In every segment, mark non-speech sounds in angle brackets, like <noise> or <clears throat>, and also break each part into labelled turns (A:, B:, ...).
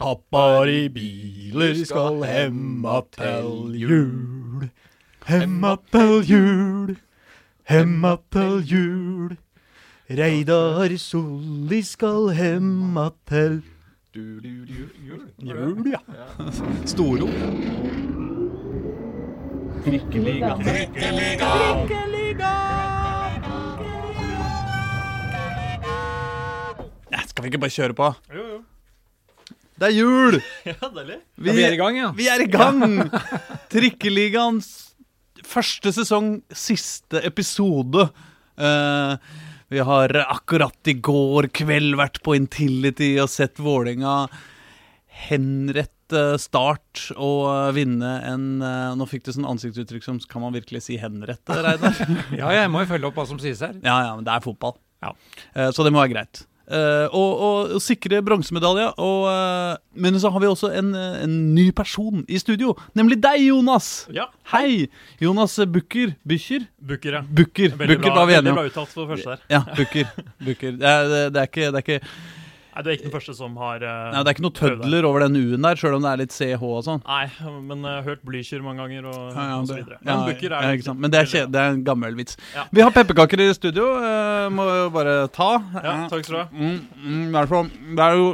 A: Hopper i biler, skal hemma til jul. Hemma til jul, hemma til jul. Reidar Solli skal hemma til jul, ja. Storo. Trikkeliga. Trikkeliga. Ja, skal vi ikke bare kjøre på?
B: Jo, jo.
A: Det er jul! <laughs>
B: Ja, deilig.
A: Vi,
C: vi er i gang, ja.
A: Vi er i gang! <laughs> Trikkeligaens første sesong, siste episode. Uh, vi har akkurat i går kveld vært på Intility og sett Vålerenga henrette Start og vinne en eh, Nå fikk du sånn ansiktsuttrykk som Kan man virkelig si henrette, Reidar? <laughs>
C: Ja, jeg må jo følge opp hva som sies her.
A: Ja, ja, men det er fotball.
C: Ja.
A: Eh, så det må være greit. Eh, og, og, og sikre bronsemedalje. Eh, men så har vi også en, eh, en ny person i studio, nemlig deg, Jonas.
B: Ja.
A: Hei! Jonas Bukker. Bykker?
B: Booker, ja.
A: Bukker.
B: Veldig
A: Bukker
B: bra, veldig bra uttalt for første her.
A: Ja, Bukker. Bukker. Det, er, det, det, er ikke, det, er ikke,
B: Nei, du er ikke den første som har uh,
A: nei, det er ikke noe tødler over den U-en der, sjøl om det er litt CH og sånn.
B: Nei, men jeg har hørt Blücher mange ganger og,
A: Ja, ja,
B: og så videre.
A: ja,
B: Men Booker er
A: ja, ikke sant. Men det er, kje- det er en gammel vits.
B: Ja.
A: Vi har pepperkaker i studio. Uh, må jo bare ta.
B: Ja, takk skal du ha.
A: Mm, mm, det, er det er jo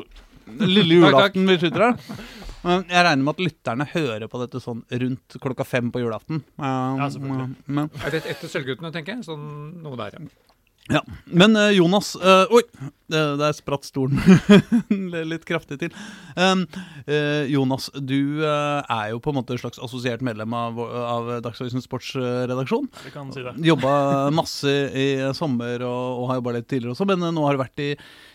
A: lille julaften vi sitter her. Men jeg regner med at lytterne hører på dette sånn rundt klokka fem på julaften.
B: Ja, selvfølgelig.
A: Men,
C: Er det etter Sølvguttene, tenker jeg? Sånn noe der, ja.
A: Ja. men eh, Jonas eh, Oi! Det, der spratt stolen <laughs> litt kraftig til. Um, eh, Jonas, du er jo på en måte et slags assosiert medlem av, av Dagsavisens sportsredaksjon.
B: Det kan si det.
A: Jobba masse i sommer og, og har jobba litt tidligere også, men nå har du vært i,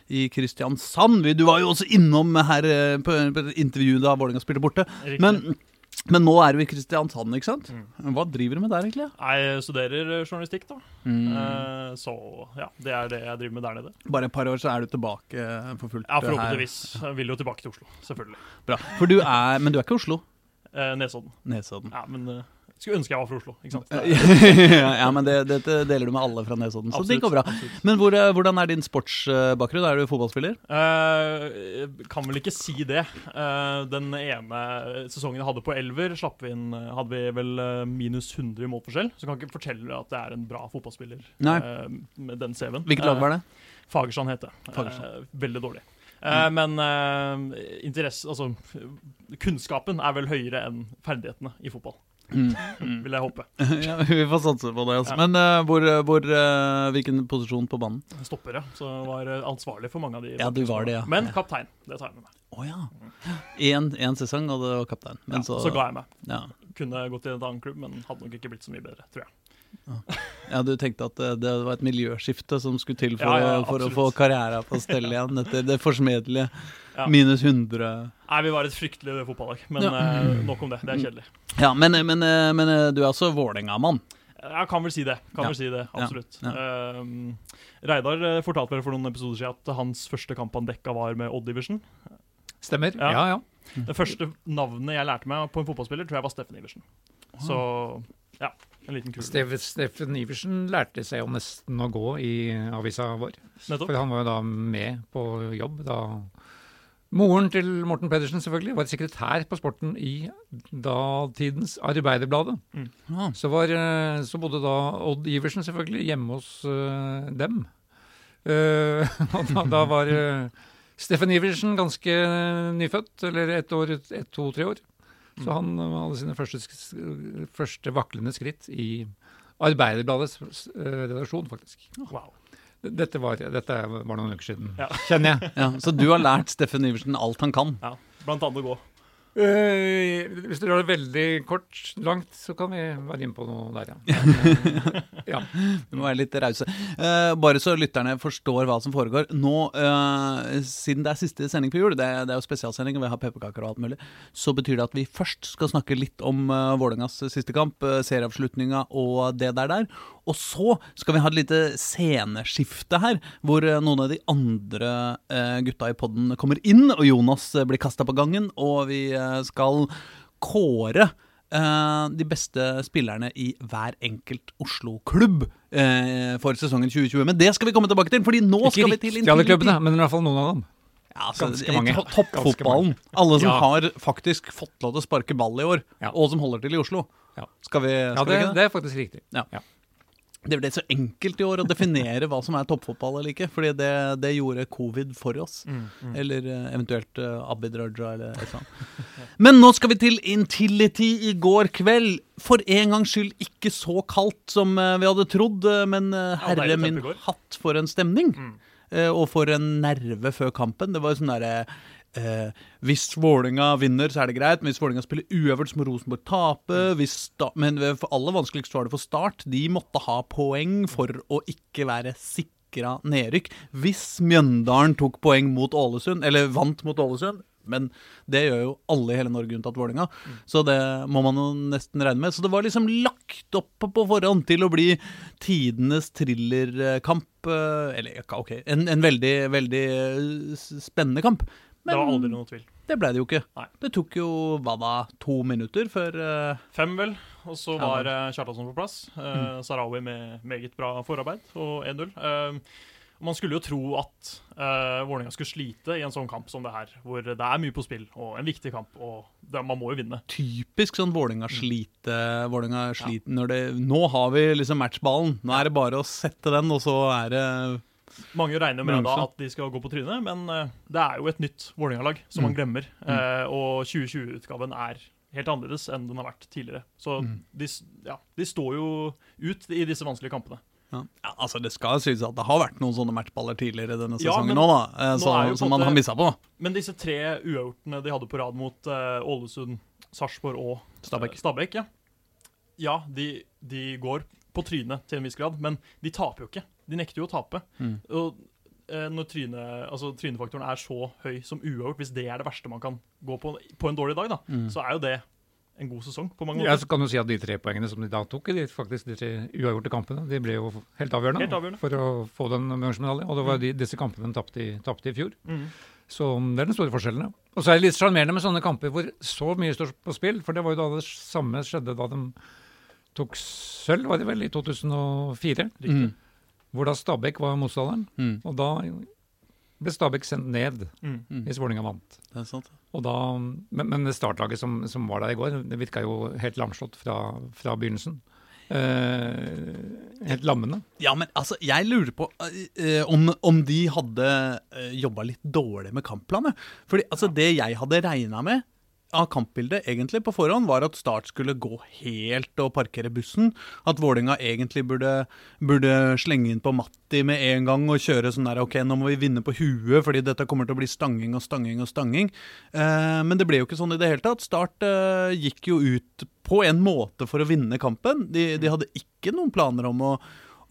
A: i Kristiansand. Du var jo også innom her på, på intervjuet da Vålerenga spilte borte.
B: Riktig.
A: Men, men nå er du i Kristiansand, ikke sant? Hva driver du med der, egentlig?
B: Jeg studerer eh, journalistikk, da.
A: Mm.
B: Eh, så ja, det er det jeg driver med der nede.
A: Bare et par år, så er du tilbake eh, for fullt
B: Ja,
A: her.
B: forhåpentligvis. Jeg vil jo tilbake til Oslo, selvfølgelig.
A: Bra. For du er, men du er ikke Oslo?
B: Eh, Nesodden.
A: Nesodden.
B: Ja, men eh, skulle ønske jeg var fra Oslo, ikke sant. <laughs>
A: ja, men det, dette deler du med alle fra Nesodden, så det
B: Absolutt,
A: går bra.
B: absolutt.
A: Men hvor, eh, hvordan er din sportsbakgrunn? Er du fotballspiller?
B: Uh, kan vel ikke si det. Uh, den ene sesongen jeg hadde på Elver, slapp vi inn, hadde vi vel minus 100 i målforskjell. Så jeg kan ikke fortelle at jeg er en bra fotballspiller eh, med den CV-en.
A: Hvilket lag var det?
B: Fagerstrand het det. Veldig dårlig. Mm. Men interesse Altså, kunnskapen er vel høyere enn ferdighetene i fotball. Vil jeg håpe. <laughs>
A: ja, vi får satse på det. Altså.
B: Ja.
A: Men uh, hvor, hvor, uh, hvilken posisjon på banen?
B: Stoppere. Så var eh, ansvarlig for mange av de.
A: Ja, du var det, ja.
B: Men kaptein. Det tar jeg med meg.
A: Oh, ja. Én sesong, og det var kaptein. Men
B: Ja,
A: så,
B: så ga jeg meg.
A: ja.
B: Kunne gått i en annen klubb, men hadde nok ikke blitt så mye bedre, tror jeg.
A: Ja, du tenkte at det, det var et miljøskifte som skulle til for,
B: Ja, ja,
A: for å få karrieren på <laughs> stell igjen etter det forsmedelige
B: Ja.
A: minus 100
B: Nei, vi var et fryktelig fotballag, men
A: Ja.
B: eh, nok om det. Det er kjedelig.
A: Ja, men, men, eh, men eh, du er også Vålerenga-mann.
B: Jeg kan vel si det. Kan
A: Ja.
B: vel si det, Absolutt.
A: Ja.
B: Eh, Reidar eh, fortalte vel for noen episoder siden at hans første kamp han dekka, var med Odd Iversen.
C: Stemmer.
B: Ja.
C: Ja, ja.
B: Det første navnet jeg lærte meg på en fotballspiller, tror jeg var Steffen Iversen. Så ja, en liten kul.
C: Steff, Steffen Iversen lærte seg jo nesten å gå i avisa vår.
B: Nettopp.
C: For han var jo da med på jobb da Moren til Morten Pedersen selvfølgelig var sekretær på sporten i datidens Arbeiderbladet.
A: Ja.
C: Så, var, eh, så bodde da Odd Iversen selvfølgelig hjemme hos uh, dem. Uh, <laughs> og da, da var uh, Steffen Iversen ganske nyfødt, eller ett år, ett, to-tre år. Så han eh, hadde sine første, første vaklende skritt i Arbeiderbladets eh, redaksjon, faktisk.
B: Wow.
C: Dette var, dette var noen uker siden,
B: Ja.
C: kjenner jeg.
A: Ja, så du har lært Steffen Iversen alt han kan?
B: Ja, blant annet å gå.
C: Eh, hvis du gjør det veldig kort, langt, så kan vi være inne på noe der, ja. <laughs> ja.
A: Vi må være litt rause. Uh, bare så lytterne forstår hva som foregår. Nå, uh, siden det er siste sending på jul, det, det er jo spesialsending, og vi har pepperkaker og alt mulig, så betyr det at vi først skal snakke litt om uh, Vålerengas siste kamp, uh, serieavslutninga og det der der. Og så skal vi ha et lite sceneskifte her, hvor noen av de andre gutta i podden kommer inn, og Jonas blir kasta på gangen, og vi skal kåre eh, de beste spillerne i hver enkelt Oslo-klubb eh, for sesongen 2020. Men det skal vi komme tilbake til, fordi nå
C: Ikke
A: skal vi til
C: riktig alle klubbene, men i hvert fall noen av dem.
A: Ja, altså,
C: Ganske mange.
A: to- Toppfotballen. Alle som
C: Ja.
A: har faktisk fått lov til å sparke ball i år,
C: Ja.
A: og som holder til i Oslo.
C: Ja.
A: Skal vi,
C: Ja,
A: skal
C: det,
A: vi det?
C: er faktisk riktig.
A: Det ble så enkelt i år å definere hva som er toppfotball eller ikke, fordi det, det gjorde covid for oss.
B: Mm, mm.
A: Eller eh, eventuelt uh, Abid Raja eller et eller annet. Men nå skal vi til Intility i går kveld. For en gangs skyld ikke så kaldt som uh, vi hadde trodd, eh, men herre min hatt for en stemning.
B: Mm.
A: Og for en nerve før kampen. Det var jo sånn derre eh, Hvis Vålinga vinner, så er det greit. Men hvis Vålinga spiller uøvert, så må Rosenborg tape. Hvis sta men for aller vanskeligst var det for Start. De måtte ha poeng for å ikke være sikra nedrykk. Hvis Mjøndalen tok poeng mot Ålesund, eller vant mot Ålesund men det gjør jo alle i hele Norge unntatt Vålinga. Så det må man jo nesten regne med. Så det var liksom lagt opp på forhånd til å bli tidenes thrillerkamp. eh, Eller OK, en, en veldig, veldig eh, spennende kamp.
B: Det var aldri noe tvil.
A: det ble det jo ikke.
B: Nei.
A: Det tok jo hva da, to minutter før uh...
B: Fem, vel. Og så var uh, Kjartansson på plass. Uh,
A: Mm.
B: Sarawi med meget bra forarbeid og 1-0. Uh, man skulle jo tro at uh, Vålerenga skulle slite i en sånn kamp som det her, hvor det er mye på spill og en viktig kamp, og det, man må jo vinne.
A: typisk sånn Vålerenga-slite. Vålinga slite ja. når det Nå har vi liksom matchballen. Nå er det bare å sette den, og så er det
B: Mange regner med da at de skal gå på trynet, men eh, det er jo et nytt Vålerenga-lag som man
A: Mm.
B: glemmer. Eh, og 2020-utgaven er helt annerledes enn den har vært tidligere. Så
A: Mm.
B: de, ja, de står jo ut i disse vanskelige kampene.
A: Ja. ja, altså Det skal sies at det har vært noen sånne matchballer tidligere denne sesongen òg, da. eh, som
B: en
A: man har missa på.
B: Men disse tre uavgjortene de hadde på rad mot eh, Ålesund, Sarpsborg og
A: Stabæk.
B: eh, Stabæk ja, ja de, de går på trynet til en viss grad, men de taper jo ikke. De nekter jo å tape.
A: Mm.
B: Og eh, når tryne, altså, trynefaktoren er så høy som uavgjort, hvis det er det verste man kan gå på på en dårlig dag, da,
A: Mm.
B: så er jo det en god sesong på mange
C: Ja, så kan du si at De tre poengene som de da tok i de, faktisk de tre uavgjorte kampene, de ble jo helt avgjørende,
B: Helt avgjørende.
C: for å få den bronsemedaljen. Og det var de, disse kampene de tapte i, tapte i fjor.
B: Mm.
C: Så det er den store forskjellen. ja. Og så er det litt sjarmerende med sånne kamper hvor så mye står på spill. For det var jo da det samme skjedde da de tok sølv, var det vel, i 2004.
A: Mm.
C: Hvor da Stabæk var motstanderen.
A: Mm.
C: Og da ble Stabæk sendt ned
B: Mm.
A: Mm.
C: hvis Vålerenga vant.
A: Det er sant.
C: Og da, men, men det startlaget som, som var der i går, det virka jo helt lamslått fra, fra begynnelsen. Eh, helt lammende.
A: Ja, men altså, jeg lurer på eh, om, om de hadde uh, jobba litt dårlig med kampplanet. Fordi altså, det jeg hadde regna med av kampbildet egentlig på forhånd, var at Start skulle gå helt og parkere bussen. At Vålinga egentlig burde, burde slenge inn på Matti med en gang og kjøre sånn der OK, nå må vi vinne på huet, fordi dette kommer til å bli stanging og stanging og stanging. Eh, men det ble jo ikke sånn i det hele tatt. Start eh, gikk jo ut på en måte for å vinne kampen. De, de hadde ikke noen planer om å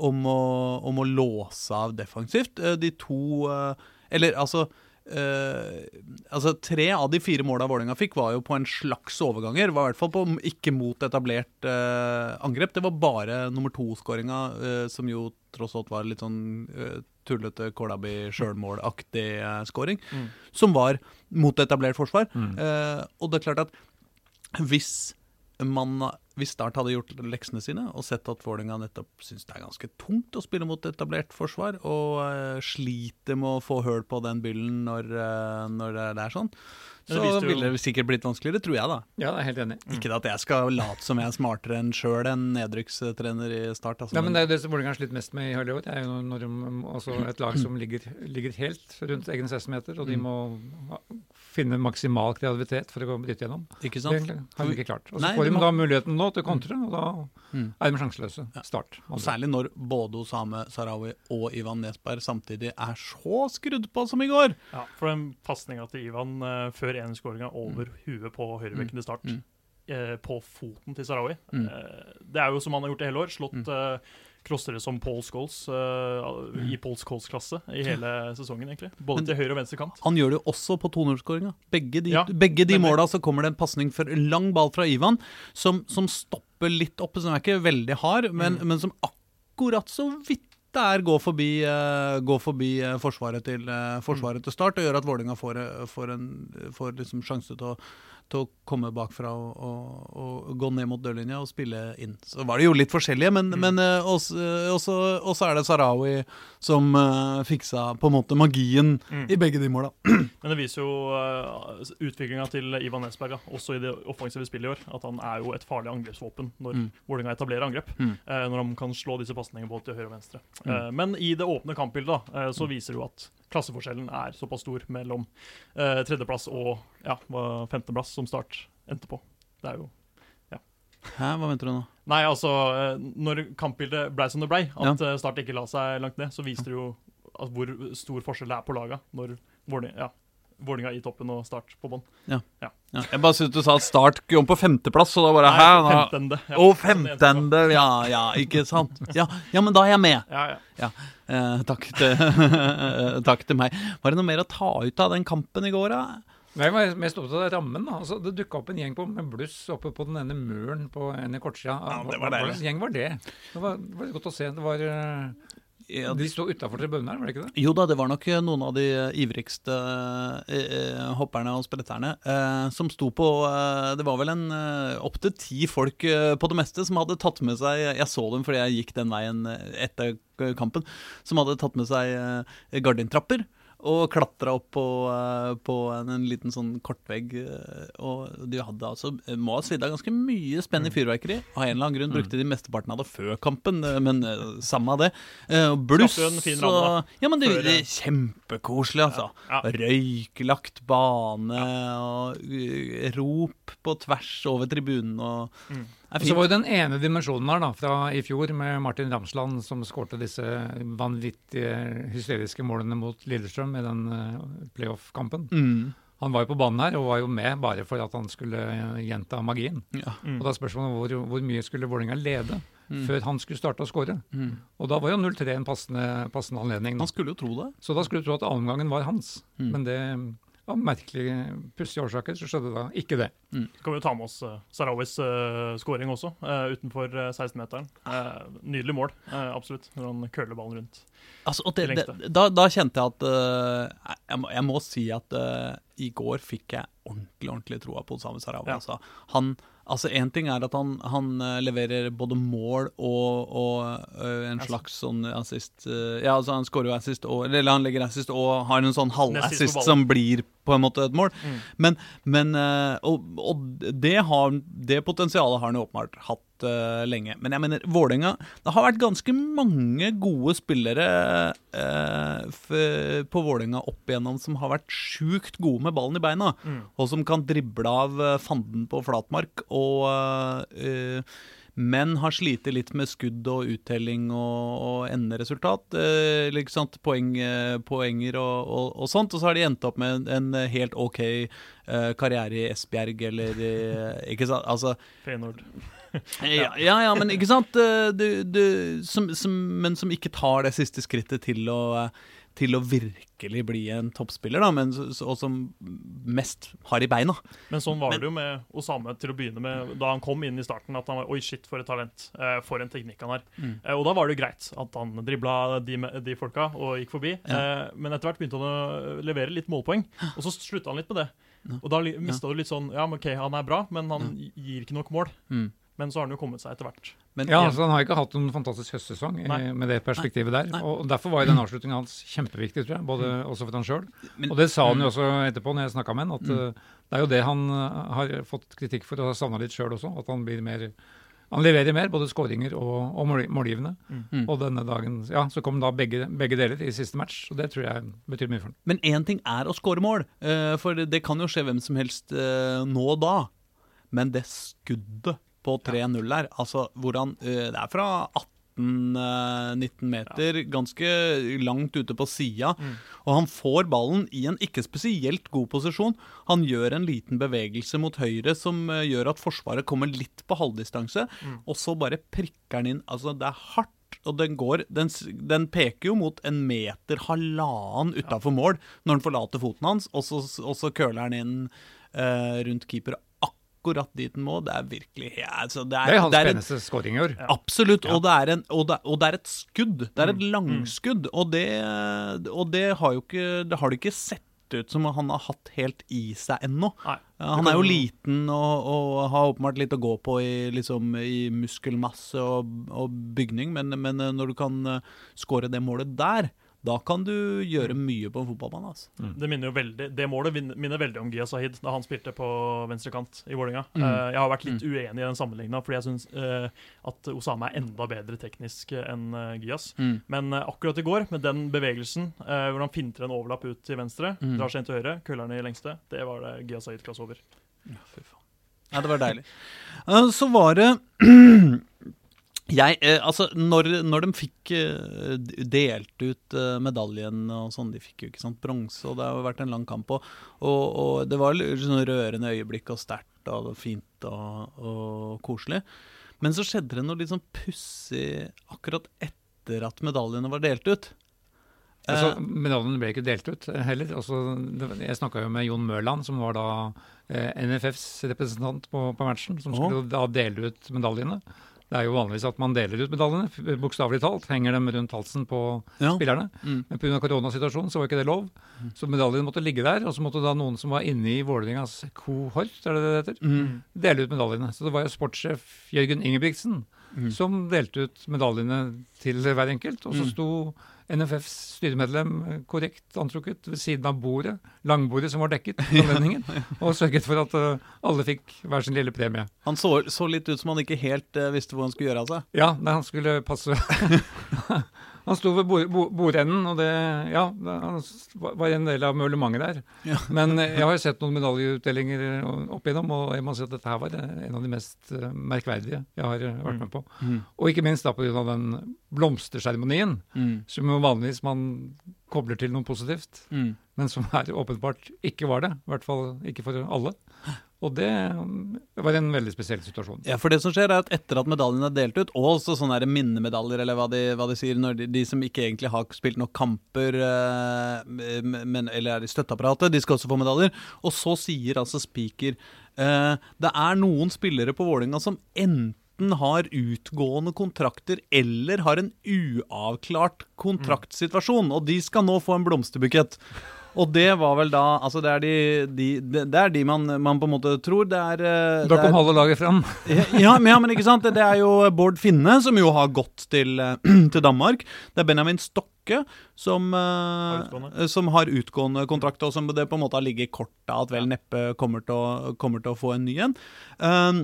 A: om å, om å låse av defensivt. Eh, De to eh, Eller altså eh, altså Tre av de fire måla Vålerenga fikk, var jo på en slags overganger. Var i hvert fall på ikke mot etablert uh, angrep. Det var bare nummer to-skåringa, uh, som jo tross alt var litt sånn eh, tullete Kolabi-sjølmålaktig uh, scoring,
B: Mm.
A: som var mot etablert forsvar.
C: Mm.
A: Eh, og det er klart at hvis man hvis Start hadde gjort leksene sine og sett at Vålerenga nettopp syns det er ganske tungt å spille mot etablert forsvar, og uh, sliter med å få høl på den byllen når, uh, når det er sånn, så
B: det
A: ville det sikkert blitt vanskeligere, tror jeg, da.
C: Ja, jeg er helt enig.
A: Ikke at jeg skal late som jeg er smartere enn sjøl en nedrykkstrener i Start. Altså,
C: Ja, men Det er jo det som Vålerenga har slitt mest med i Hollywood. Det er jo når de, altså et lag som ligger, ligger helt rundt egen 16-meter, og de
A: Mm.
C: må finne maksimal kreativitet for å gå bryte gjennom.
A: ikke sant?
C: Det har de ikke klart. Og så får
A: de
C: de
A: må-
C: da muligheten nå til å kontre, og da
A: Mm.
C: er de sjanseløse.
A: Ja.
C: Start.
A: Og særlig når både Osame Sarawi og Ivan Nesberg samtidig er så skrudd på som i går.
B: Ja, for den pasninga til Ivan uh, før enskåringa over huet på høyrebekken til start,
A: Mm.
B: eh, på foten til Sarawi
A: Mm.
B: eh, Det er jo som han har gjort i hele år, slått
A: Mm.
B: eh, crossere som Paul Scholes eh, i Paul Scholes-klasse i hele sesongen, egentlig. Både
A: Men-
B: til høyre og venstre kant.
A: Han gjør det jo også på 2-0-skåringa. Begge de,
B: Ja,
A: begge de måla så kommer det en pasning for lang ball fra Ivan, som, som stopper litt oppe. Som er ikke veldig hard, men,
B: Mm.
A: men som akkurat så vidt der gå forbi, eh, går forbi eh, forsvaret, til, eh, forsvaret til start, og gjøre at Vålerenga får, får, en, får liksom sjanse til å, til å komme bakfra og, og, og gå ned mot dørlinja og spille inn. Så var det jo litt forskjellige, men, men eh, også, også, er det Sarawi som uh, fiksa på en måte magien
B: Mm.
A: i begge de måla. <clears throat>
B: Men det viser jo uh, utviklinga til Ivan Nesberg, også i det offensive spillet i år. At han er jo et farlig angrepsvåpen når
A: Mm.
B: Vålerenga etablerer angrep.
A: Mm.
B: Uh, når han kan slå disse pasningene både til høyre og venstre.
A: Mm.
B: Eh, men i det åpne kampbildet eh, så viser det jo at klasseforskjellen er såpass stor mellom eh, tredjeplass og ja, femteplass, som Start endte på. Det er jo
A: Hæ, hva venter du nå?
B: Nei, altså, eh, når kampbildet ble som det ble, at ja. Start ikke la seg langt ned, så viste det jo hvor stor forskjell det er på laga når Vålerenga ja, Vålerenga i toppen og Start på bånn.
A: Ja. Jeg bare syntes du sa at Start kom på femteplass, så da bare
B: Nei,
A: Hæ? nå-
B: femtende. ja. Det
A: femtende! Ja, ja, ikke sant? Ja, ja, men da er jeg med.
B: Ja, ja.
A: Eh, takk, til, <laughs> takk til meg. Var det noe mer å ta ut av den kampen i går, da?
C: Jeg var mest opptatt av rammen. da. Altså, det dukka opp en gjeng på, med bluss oppe på den ene muren på en i kortsida.
A: Ja, det var
C: Hva slags gjeng var det? Det var, det var godt å se. Det var, eh,
A: Ja,
C: de sto utafor her, var det ikke det?
A: Jo da, det var nok eh, noen av de ivrigste eh, eh, hopperne og spretterne eh, som sto på eh, Det var vel en eh, opptil ti folk eh, på det meste som hadde tatt med seg Jeg så dem fordi jeg gikk den veien eh, etter eh, kampen. Som hadde tatt med seg eh, gardintrapper. Og klatra opp på, eh, på en, en liten sånn kortvegg. eh, Og de hadde altså må ha svidd av ganske mye spenn i fyrverkeri. Av en eller annen grunn brukte de mesteparten av det før kampen, eh, men eh, samme av det. Eh, og Bluss og Ja, men det, det
B: eh,
A: er kjempekoselig, altså. Røyklagt bane og eh, rop på tvers over tribunen og
B: Mm.
C: Og så var jo den ene dimensjonen her da, fra i fjor med Martin Ramsland som skårte disse vanvittige hysteriske målene mot Lillestrøm i den eh, playoff-kampen.
A: Mm.
C: Han var jo på banen her og var jo med bare for at han skulle eh, gjenta magien.
A: Ja.
B: Mm.
C: Og da er spørsmålet hvor, hvor mye skulle Vålerenga lede
A: Mm.
C: før han skulle starte å skåre.
A: Mm.
C: Og da var jo 0-3 en passende, passende anledning. Da.
A: Han skulle jo tro det.
C: Så da skulle du tro at annenomgangen var hans.
A: Mm.
C: Men det av merkelige, pussige årsaker så skjedde da ikke det.
B: Så kan vi jo ta med oss uh, Sarawis uh, scoring også, uh, utenfor uh, 16-meteren. Eh, nydelig mål, eh, absolutt, når han køler ballen rundt.
A: Altså, og det,
B: Det
A: da, da kjente jeg at eh, jeg, må, jeg må si at eh, i går fikk jeg ordentlig ordentlig troa på Osame Sarawi.
B: Ja.
A: Altså. Han, altså En ting er at han, han eh, leverer både mål og, og eh, en slags sånn assist eh, Ja, altså han skårer jo assist, og, eller han legger assist og har en sånn halvassist som blir på en måte et mål.
B: Mm.
A: Men, men og, og det, har, det potensialet har han jo åpenbart hatt eh, lenge. Men jeg mener, Vålerenga Det har vært ganske mange gode spillere uh, på Vålerenga opp igjennom som har vært sjukt gode med ballen i beina.
B: Mm.
A: Og som kan drible av eh, fanden på flatmark. Og Uh, men har slitt litt med skudd og uttelling og, og enderesultat. Eh, liksom. Poeng, poenger og, og, og sånt. Og så har de endt opp med en, en helt OK eh, karriere i Esbjerg eller Ikke sant? Altså
B: Feyenoord. <laughs>
A: ja, ja, ja, men ikke sant? Eh, Du, du, som, som, men som ikke tar det siste skrittet til å, til å virkelig bli en toppspiller, da, men, og som mest har i beina.
B: Men sånn var det jo med Osame til å begynne med da han kom inn i starten. At han var Oi, shit, for et talent. Eh, for en teknikk han har.
A: Mm.
B: Eh, og da var det jo greit at han dribla de, de folka og gikk forbi. Ja. men etter hvert begynte han å levere litt målpoeng, og så slutta han litt med det. Og da mista ja. du litt sånn Ja, men OK, han er bra, men han gir ikke nok mål.
A: Mm.
B: Men så har han jo kommet seg etter hvert.
A: Men
C: Ja, altså Han har ikke hatt noen fantastisk høstsesong
B: Nei.
C: med det perspektivet der.
A: Nei.
C: og Derfor var jo den avslutningen hans kjempeviktig, tror jeg. Både også for han sjøl. Og det sa han jo også etterpå, når jeg snakka med han, at
A: Mm.
C: eh, det er jo det han eh, har fått kritikk for og har savna litt sjøl også. At han blir mer Han leverer mer, både skåringer og, og målgivende.
A: Mm.
C: Og denne dagen ja, så kom da begge, begge deler i siste match, og det tror jeg betyr mye for han.
A: Men én ting er å score mål, eh, for det kan jo skje hvem som helst eh, nå og da. Men det skuddet på 3-0 der, altså hvor han eh, Det er fra 18-19 meter, ganske langt ute på sida.
B: Mm.
A: Og han får ballen i en ikke spesielt god posisjon. Han gjør en liten bevegelse mot høyre som gjør at Forsvaret kommer litt på halvdistanse,
B: Mm.
A: og så bare prikker han inn. Altså, det er hardt. Og den går den, den peker jo mot en meter, halvannen utafor mål når den forlater foten hans, og så, og så køler han inn eh, rundt keeper akkurat dit den må. Det er virkelig ja, altså, det, er,
C: Det er hans
A: det er
C: peneste skåring i år.
A: Absolutt.
C: Ja.
A: Og, det er en, og, det, og det er et skudd. Det er et
B: Mm.
A: langskudd. Og det, og det har jo ikke Det har du ikke sett ut som han har hatt helt i seg ennå.
B: Nei.
A: Han er jo liten og, og har åpenbart litt å gå på i, liksom, i muskelmasse og, og bygning, men, men eh, når du kan uh, skåre det målet der, da kan du gjøre mye på en fotballbane. Altså.
B: Det, minner jo veldig, det målet minner veldig om Gia Sahid da han spilte på venstrekant i Vålerenga.
A: Mm.
B: Eh, jeg har vært litt uenig i den sammenligninga, fordi jeg syns at Osama er enda bedre teknisk enn uh, Gias.
A: Mm.
B: Men eh, akkurat i går, med den bevegelsen eh, hvor han finter en overlapp ut til venstre,
A: Mm.
B: drar seg inn til høyre, køller i lengste, det var det Gia Sahid-klasse over.
A: Fy faen. Ja, det var deilig. <laughs> Eh, Så var det <clears throat> Jeg, eh, altså, når, når de fikk eh, delt ut eh, medaljen og sånn, de fikk jo ikke sant bronse, og det har jo vært en lang kamp, og, og, og det var sånn rørende øyeblikk og sterkt og fint og, og koselig. Men så skjedde det noe litt sånn pussig akkurat etter at medaljene var delt ut.
C: Altså, medaljene ble ikke delt ut heller. Altså, jeg snakka jo med Jon Mørland, som var da NFFs representant på, på matchen, som skulle da dele ut medaljene. Det er jo vanligvis at man deler ut medaljene, bokstavelig talt. Henger dem rundt halsen på
A: ja.
C: spillerne.
A: Mm.
C: Men pga. koronasituasjonen så var ikke det lov. Så medaljene måtte ligge der. Og så måtte da noen som var inne i Vålerengas kohort, er det det det heter,
A: Mm.
C: dele ut medaljene. Så det var jo sportssjef Jørgen Ingebrigtsen
A: Mm.
C: som delte ut medaljene til hver enkelt. Og så
A: Mm.
C: sto NFFs styremedlem eh, korrekt antrukket ved siden av bordet, langbordet som var dekket anledningen, <laughs> og sørget for at eh, alle fikk hver sin lille premie.
A: Han så, så litt ut som han ikke helt eh, visste hvor han skulle gjøre av seg.
C: Ja, nei, han skulle passe <laughs> Han sto ved bord, bord, bordenden, og det ja, han var en del av møblementet der.
A: Ja.
C: Men eh, jeg har sett noen medaljeutdelinger opp igjennom, og jeg må si at dette her var eh, en av de mest eh, merkverdige jeg har eh, vært med på. Og ikke minst da pga. den blomsterseremonien,
A: Mm.
C: som jo vanligvis man kobler til noe positivt,
A: Mm.
C: men som her åpenbart ikke var det. I hvert fall ikke for alle. Og det mm, var en veldig spesiell situasjon.
A: Ja, for det som skjer er at etter at medaljen er delt ut, og også sånne minnemedaljer, eller hva de, hva de sier, når de, de som ikke egentlig har spilt nok kamper, eh, men, eller er i støtteapparatet, de skal også få medaljer. Og så sier altså speaker eh, det er noen spillere på Vålinga som enten har utgående kontrakter eller har en uavklart kontraktsituasjon, og de skal nå få en blomsterbukett. Og det var vel da Altså, det er de, de, det det er de man, man på en måte tror. Det er eh,
C: Da
A: det er-
C: kom halve laget fram.
A: ja, men, ja, men ikke sant? Det, det er jo Bård Finne, som jo har gått til, eh, <clears throat> til Danmark. Det er Benjamin Stokke, som,
B: Har utgående.
A: som har utgående kontrakt, og som det på en måte har ligget i kortet at vel neppe kommer til å, kommer til å få en ny en. Um,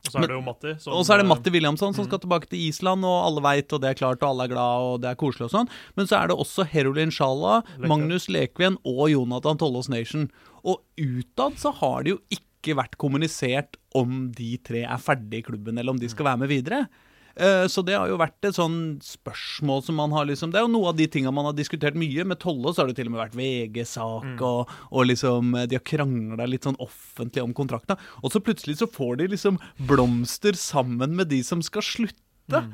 B: Og så er det jo Matti. som,
A: og så er det
B: eh,
A: Matti Williamson som skal tilbake til Island, og alle veit, og det er klart, og alle er glad, og det er koselig og sånn. Men så er det også Herolin Sjala, Magnus Lekven og Jonathan Tollås Nation. Og utad så har det jo ikke vært kommunisert om de tre er ferdig i klubben, eller om de skal være med videre. Eh, Så det har jo vært et sånn spørsmål som man har liksom Det er jo noe av de tinga man har diskutert mye. Med Tolle så har det til og med vært VG-sak, og, og liksom eh, de har krangla litt sånn offentlig om kontrakta. Og så plutselig så får de liksom blomster sammen med de som skal slutte.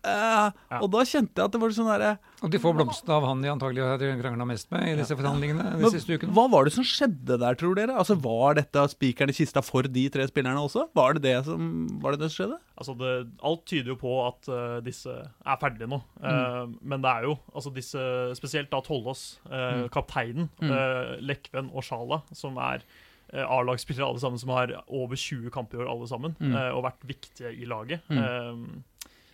A: Eh, Og da kjente jeg at det var sånn derre
C: Og de får blomstene av han de antagelig har krangla mest med i disse forhandlingene de
A: Men
C: siste ukene.
A: Hva var det som skjedde der, tror dere? Altså, Var dette spikeren i kista for de tre spillerne også? Var det det som, var det det som skjedde?
B: Altså det, alt tyder jo på at uh, disse er ferdige nå. Eh, Men det er jo altså disse, spesielt da Tollås, mm. kapteinen,
A: Mm.
B: eh, Lekven og Sjala, som er eh, A-lagsspillere alle sammen, som har over 20 kamper i år alle sammen,
A: Mm.
B: eh, og vært viktige i laget.
A: Mm.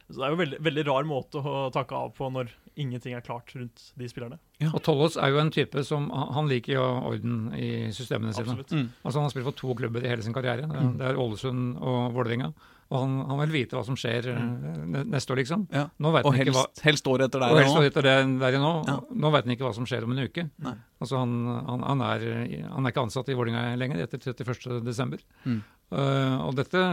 B: Så det er jo veldig, veldig rar måte å takke av på når ingenting er klart rundt de spillerne. Ja.
C: Og Tollås er jo en type som han liker jo orden i systemene sine.
A: Mm.
C: Altså Han har spilt for to klubber i hele sin karriere. Det er, det er Ålesund og Vålerenga. Og han, han vil vite hva som skjer mm. neste år, liksom.
A: Ja.
C: Nå vet
A: Og
C: han ikke hva
A: helst, helst året etter
C: og helst etter det der nå.
A: Ja.
C: Nå vet han ikke hva som skjer om en uke.
A: Nei.
C: Altså han, han, han, er, han er ikke ansatt i Vålerenga lenger etter 31.12.
A: Mm.
C: Uh, og dette,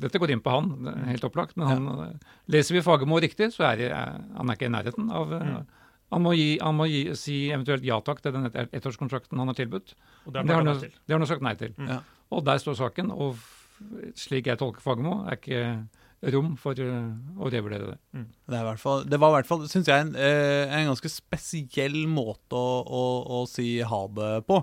C: dette går inn på han, helt opplagt. Men han, uh, leser vi Fagermo riktig, så er er, han er ikke i nærheten av
B: Mm.
C: Han må, gi, han må gi, si eventuelt ja takk til den ett- ettårskontrakten han har tilbudt.
B: Og det har han
C: sagt nei til.
B: Mm.
A: Ja.
C: Og der står saken. Og slik jeg tolker Fagermo, er ikke rom for uh, å revurdere det.
A: Det, er fall, det var i hvert fall, syns jeg, en, eh, en ganske spesiell måte å, å, å si ha det på.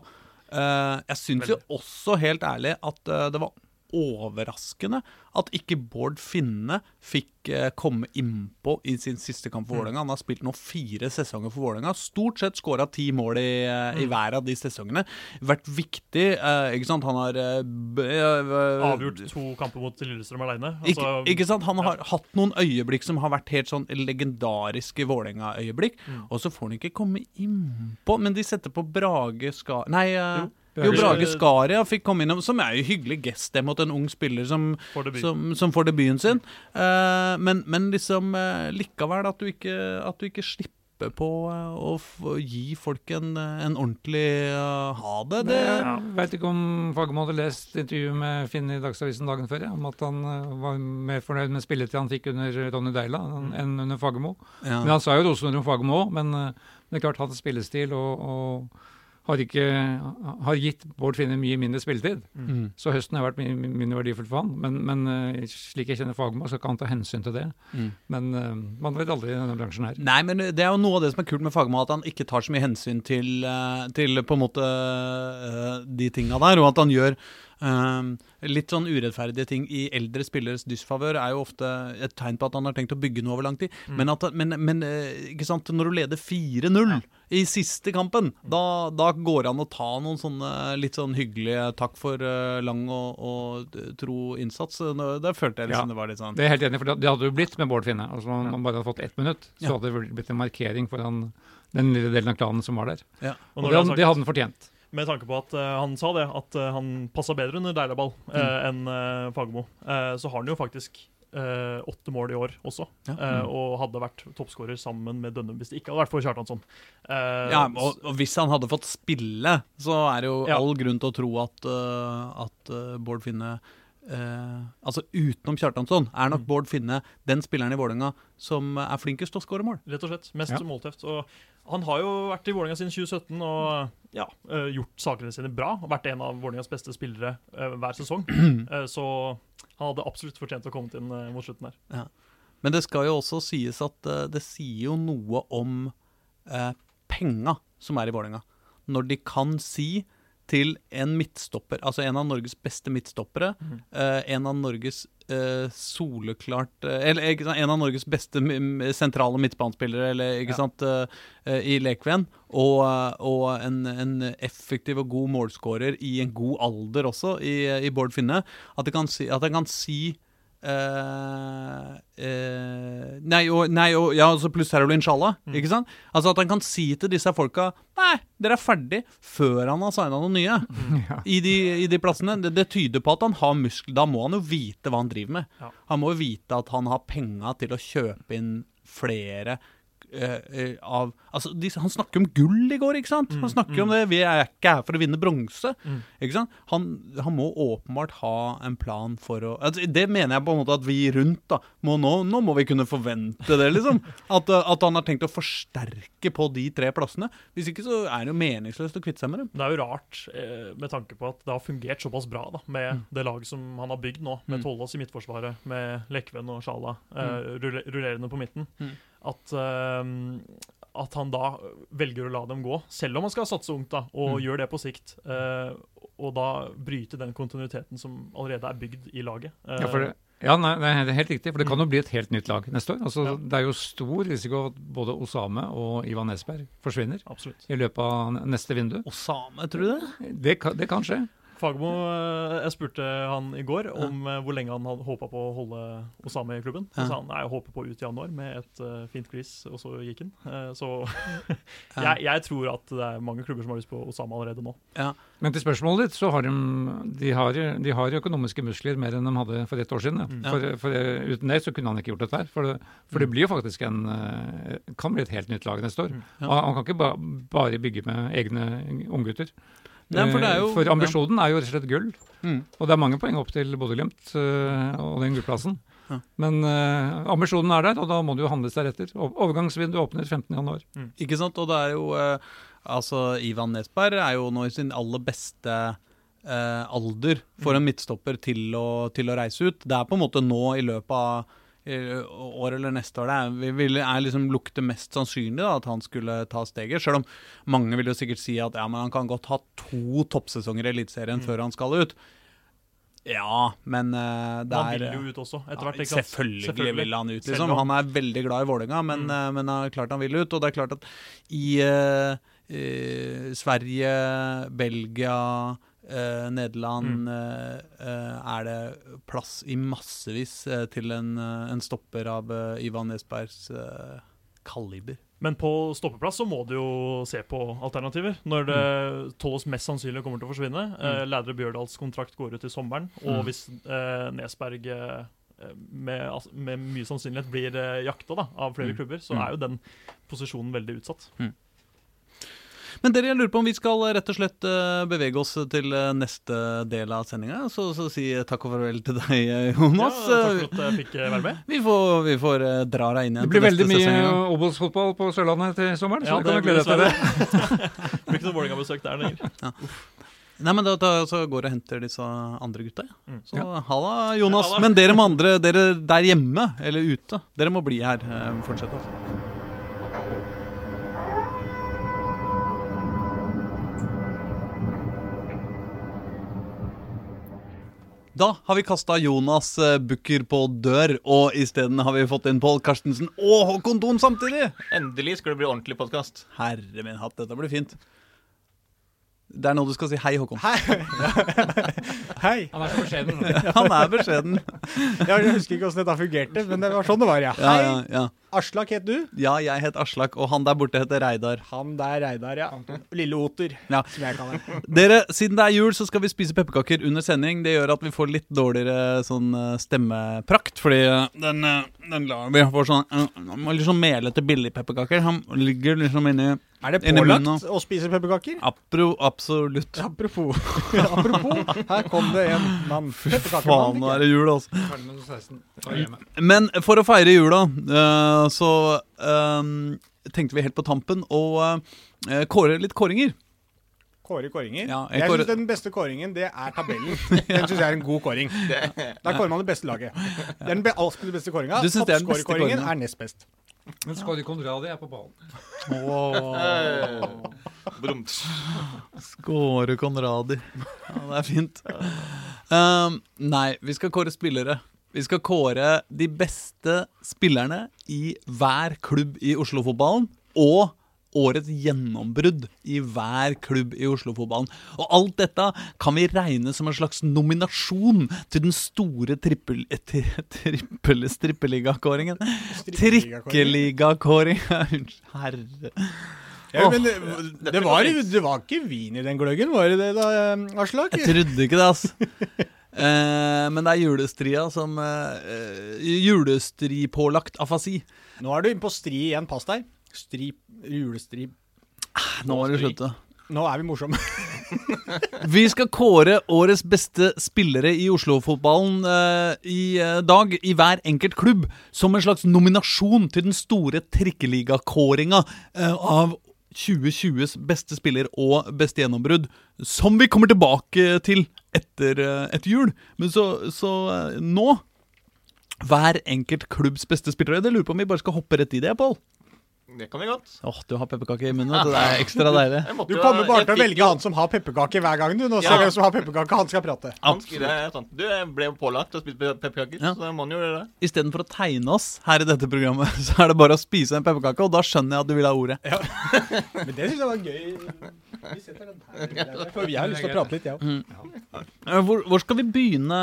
A: Eh, jeg syns jo også, helt ærlig, at eh, det var overraskende at ikke Bård Finne fikk eh, komme innpå i sin siste kamp for Vålerenga. Han har spilt nå fire sesonger for Vålerenga. Stort sett skåra ti mål i, eh, i hver av de sesongene. Vært viktig. Eh, ikke sant? Han har
B: Avgjort to kamper mot Lillestrøm aleine.
A: ikke,
B: Altså,
A: ikke sant? Han har hatt noen øyeblikk som har vært helt sånn legendariske Vålerenga-øyeblikk.
B: Mm.
A: Og så får han ikke komme innpå. Men de setter på Brage Skar... Nei,
B: Jo.
A: Jo,
C: Brage-
A: Skaria fikk komme innom, som er jo hyggelig gest det mot en ung spiller som,
B: får debut.
A: som, som får debuten sin. Uh, men, men liksom uh, likevel at du ikke, at du ikke slipper på eh, å f gi folk en, en ordentlig uh, ha det. det
C: Jeg veit ikke om Fagermo hadde lest intervjuet med Finn i Dagsavisen dagen før, ja, om at han uh, var mer fornøyd med spilletida han fikk under Ronny Deila enn enn under Fagermo.
A: ja.
C: Men han sa jo rosenord om Fagermo òg, men, uh, men det er klart hans spillestil og, og har, ikke, har gitt Bård Finne mye mindre spilletid.
A: Mm.
C: Så høsten har vært mye mindre verdifull for han. Men, men eh, slik jeg kjenner Fagermo, så kan han ta hensyn til det.
A: Mm.
C: Men eh, man vet aldri i denne bransjen her.
A: Nei, men det er jo noe av det som er kult med Fagermo, at han ikke tar så mye hensyn til, eh, til på en måte de tinga der, og at han gjør litt sånn urettferdige ting i eldre spilleres dysfavør, er jo ofte et tegn på at han har tenkt å bygge noe over lang tid. Men, at, men, men eh, ikke sant, når du leder 4-0 i siste kampen, da, da går det an å ta noen sånne litt sånn hyggelige takk for eh, lang og, og tro innsats. Det følte jeg liksom
C: Ja.
A: det var litt sånn
C: Det er helt enig, for det- hadde jo blitt med Bård Finne. Altså, om man bare hadde fått ett minutt, så hadde det blitt en markering foran den lille delen av klanen som var der.
A: ja.
B: Og
C: Og det,
B: det
C: hadde han fortjent.
B: Med tanke på at eh, han sa det, at eh, han passa bedre under Deilaball uh,
A: Mm.
B: enn Fagermo, eh, så har han jo faktisk eh, åtte mål i år også.
A: Ja.
B: eh, og hadde vært toppskårer sammen med Dønnum hvis det ikke hadde vært for Kjartansson. Eh,
A: Ja, og, og hvis han hadde fått spille, så er det jo
B: Ja.
A: all grunn til å tro at, at Bård Finne øh, Altså utenom Kjartansson er nok
B: Mm.
A: Bård Finne den spilleren i Vålerenga som er flinkest til å skåre mål.
B: Rett og slett. Mest
C: Ja.
B: måltøft. Og han har jo vært i Vålerenga siden 2017 og ja, uh, gjort sakene sine bra. Og vært en av Vålerengas beste spillere uh, hver sesong. <clears throat> Så han hadde absolutt fortjent å komme inn mot slutten her.
A: Men det skal jo også sies at det sier jo noe om penga som er i Vålerenga. Når de kan si til en midtstopper, altså en av Norges beste midtstoppere, Mm. en av Norges eh, soleklart eh, Eller en av Norges beste sentrale midtbanespillere eller, ikke
B: Ja.
A: sant, i Lekven. Og, og en, en effektiv og god målskårer i en god alder også, i, i Bård Finne. At jeg kan si, at jeg kan si eh, eh, Nei, og, nei, og ja, altså pluss Herol Inshallah.
B: Mm.
A: Ikke sant? Altså At han kan si til disse folka Nei, dere er ferdig før han har signa noen nye <laughs>
C: Ja.
A: i de, i de plassene. Det, det tyder på at han har muskler. Da må han jo vite hva han driver med.
B: Ja.
A: Han må jo vite at han har penga til å kjøpe inn flere eh, eh, av Altså, de, han snakker om gull i går, ikke sant? Han
B: Mm,
A: om
B: mm.
A: det. Vi er ikke her for å vinne bronse.
B: Mm.
A: Ikke sant? Han, han må åpenbart ha en plan for å altså, Det mener jeg på en måte at vi rundt da må nå, nå må vi kunne forvente det, liksom. <laughs> At, uh, at han har tenkt å forsterke på de tre plassene. Hvis ikke så er det jo meningsløst å kvitte seg med dem.
B: Det er jo rart, eh, med tanke på at det har fungert såpass bra da, med
A: Mm.
B: det laget som han har bygd nå, med
A: Mm.
B: Tollås i midtforsvaret, med Lekven og Sjala eh, rullerende på midten,
A: Mm.
B: At, eh, at han da velger å la dem gå, selv om han skal satse ungt, da, og
A: Mm.
B: gjør det på sikt. eh, og da bryte den kontinuiteten som allerede er bygd i laget. Eh,
C: Ja, for det, ja nei, nei, det er helt riktig, for det kan jo bli et helt nytt lag neste år. Altså,
B: Ja.
C: Det er jo stor risiko at både Osame og Ivan Esberg forsvinner
B: Absolutt.
C: i løpet av neste vindu.
A: Osame, tror du det?
C: Det kan, det kan skje.
B: Fagermo, eh, jeg spurte han i går om ja. hvor lenge han hadde håpa på å holde Osame i klubben. Så
A: Ja.
B: sa han nei, jeg håper på ut i januar med et uh, fint glis, og så gikk han. Uh, så <laughs>
A: Ja.
B: jeg, jeg tror at det er mange klubber som har lyst på Osame allerede nå.
C: Men til spørsmålet ditt, så har de, de, har, de har økonomiske muskler mer enn de hadde for ett år siden. Ja.
B: Mm.
C: For, for uten det så kunne han ikke gjort dette her. For det, for det blir jo faktisk en eh, kan bli et helt nytt lag neste år.
B: Mm.
A: Ja.
C: Han kan ikke ba, bare bygge med egne unggutter.
A: Nei, for det er jo
C: Eh, For ambisjonen er jo rett og slett gull.
A: Mm.
C: Og det er mange poeng opp til Bodø-Glimt uh, og den gullplassen.
A: Ja.
C: Men uh, ambisjonen er der, og da må det jo handles deretter. Overgangsvinduet åpner 15.1.
A: Ikke sant? Og det er jo uh, Altså, Ivan Nesberg er jo nå i sin aller beste eh, alder for en midtstopper til å, til å reise ut. Det er på en måte nå i løpet av eh, år eller neste år det er, er liksom lukter mest sannsynlig da, at han skulle ta steget. Selv om mange vil jo sikkert si at ja, men han kan godt ha to toppsesonger i Eliteserien
B: Mm.
A: før han skal ut. Ja, men uh, det
B: Han vil jo ut også, etter hvert. Ikke sant?
A: selvfølgelig, vil han ut, liksom. Han er veldig glad i Vålerenga, men,
B: Mm.
A: uh, men er klart han vil ut. Og det er klart at i eh, eh, Sverige, Belgia, eh, Nederland
B: Mm.
A: eh, er det plass i massevis til en, en stopper av Ivan Nesbergs eh, kaliber.
B: Men på stoppeplass så må du jo se på alternativer. Når det Tollos mest sannsynlig kommer til å forsvinne. Eh, Lædre Bjørdals kontrakt går ut i sommeren. Og
A: Mm.
B: hvis Nesberg med, altså, med mye sannsynlighet blir jakta da, av flere
A: Mm.
B: klubber, så
A: Mm.
B: er jo den posisjonen veldig utsatt.
A: Men dere, jeg lurer på om vi skal eh, rett og slett eh, bevege oss til eh, neste del av sendinga. Så, så si takk og farvel til deg, Jonas.
B: Ja, takk for at jeg fikk være med.
A: Vi får, vi får dra deg inn igjen
C: Det blir
A: til
C: veldig mye. Obos-fotball på Sørlandet til sommeren, så
B: Ja,
C: det kan du glede deg til. det. <laughs> <laughs>
B: Det blir ikke noe Vålerenga-besøk der lenger.
A: Nei, men da, da så går og henter disse andre gutta. Ja. Så ja. halla, Jonas.
B: Ja.
A: Men dere med andre, dere der hjemme eller ute, dere må bli her. Eh, fortsett. Altså. Da har vi kasta Jonas Bucker Bukker på dør, og isteden har vi fått inn Pål Karstensen og Håkon Thon samtidig.
D: Endelig skal det bli ordentlig podkast.
A: Herre min hatt, dette blir fint. Det er nå du skal si hei, Håkon.
E: Hei! <laughs> Hei!
C: Han er så beskjeden. <laughs>
A: Han er beskjeden.
E: Jeg husker ikke hvordan dette fungerte, men det var sånn det var, ja.
A: Ja, ja, ja.
E: Aslak het du.
A: ja, jeg het Aslak, og han der borte heter Reidar.
E: Han der Reidar, ja. Lille Oter,
A: Ja.
E: som jeg kaller.
A: Dere, Siden det er jul, så skal vi spise pepperkaker under sending. Det gjør at vi får litt dårligere sånn eh, stemmeprakt, fordi eh, den, eh, den lar vi får sånn Litt sånn melete billigpepperkaker. Han ligger liksom inni
E: Er det pålagt å spise pepperkaker?
A: Apro, absolutt. <laughs>
E: Apropos, <laughs> apropos, her kom det en mann.
A: Faen, nå er det jul, altså.
C: Ferdig med 16. Da jeg hjemme.
A: Men for å feire jula, eh, så eh, tenkte vi helt på tampen å eh, kåre litt kåringer.
E: Kåre kåringer.
A: Ja, jeg
E: jeg
A: kåre...
E: syns den beste kåringen, det er tabellen. <laughs> Den syns jeg er en god kåring. Da kårer man det beste laget. Det er den be beste kåringa.
A: Er
E: Toppskårerkåringen
A: kåringen?
E: er nest best.
C: Men Skåre Konradi er på ballen.
D: Brumt.
A: Skåre Konradi. <laughs> Ja, det er fint. Um, nei, vi skal kåre spillere. Vi skal kåre de beste spillerne i hver klubb i Oslo-fotballen. Og årets gjennombrudd i hver klubb i Oslo-fotballen. Og alt dette kan vi regne som en slags nominasjon til den store trippel... tri- trippel strippeligakåringen. Trikkeligakåringa. Herre.
E: Ja, men det, det, var, det var ikke vin i den gløggen, var det det da, eh, Aslak?
A: Jeg trodde ikke det, altså. <laughs> Eh, men det er julestria som eh, Julestripålagt afasi.
E: Nå er du inne på stri igjen. Pass deg. Stri, julestri.
A: Nå må du slutte.
E: Nå er vi morsomme. <laughs>
A: Vi skal kåre årets beste spillere i Oslo-fotballen uh, i uh, dag, i hver enkelt klubb, som en slags nominasjon til den store trikkeligakåringa uh, av 2020s beste spiller og beste gjennombrudd, som vi kommer tilbake til etter, uh, etter jul. Men så, så nå Hver enkelt klubbs beste spillere. Jeg lurer på om vi bare skal hoppe rett i det, Pål.
D: Det kan vi godt.
A: Åh, du har pepperkake i munnen. Det er ekstra <laughs> deilig.
E: Du kommer bare til å velge
D: jo-
E: han som har pepperkake hver gang. du. Nå ser
D: Ja.
E: vi hvem som har pepperkake. Han skal prate.
D: Er sant. Du, ble jo pålagt å spise pe- pepperkaker,
A: Ja.
D: så må han jo gjøre det.
A: Istedenfor å tegne oss her i dette programmet, <laughs> så er det bare å spise en pepperkake, og da skjønner jeg at du vil ha ordet. <laughs>
E: Men det syns jeg var gøy. Vi setter den her. For jeg har lyst til å prate litt, jeg òg.
A: Mm. Hvor, hvor skal vi begynne?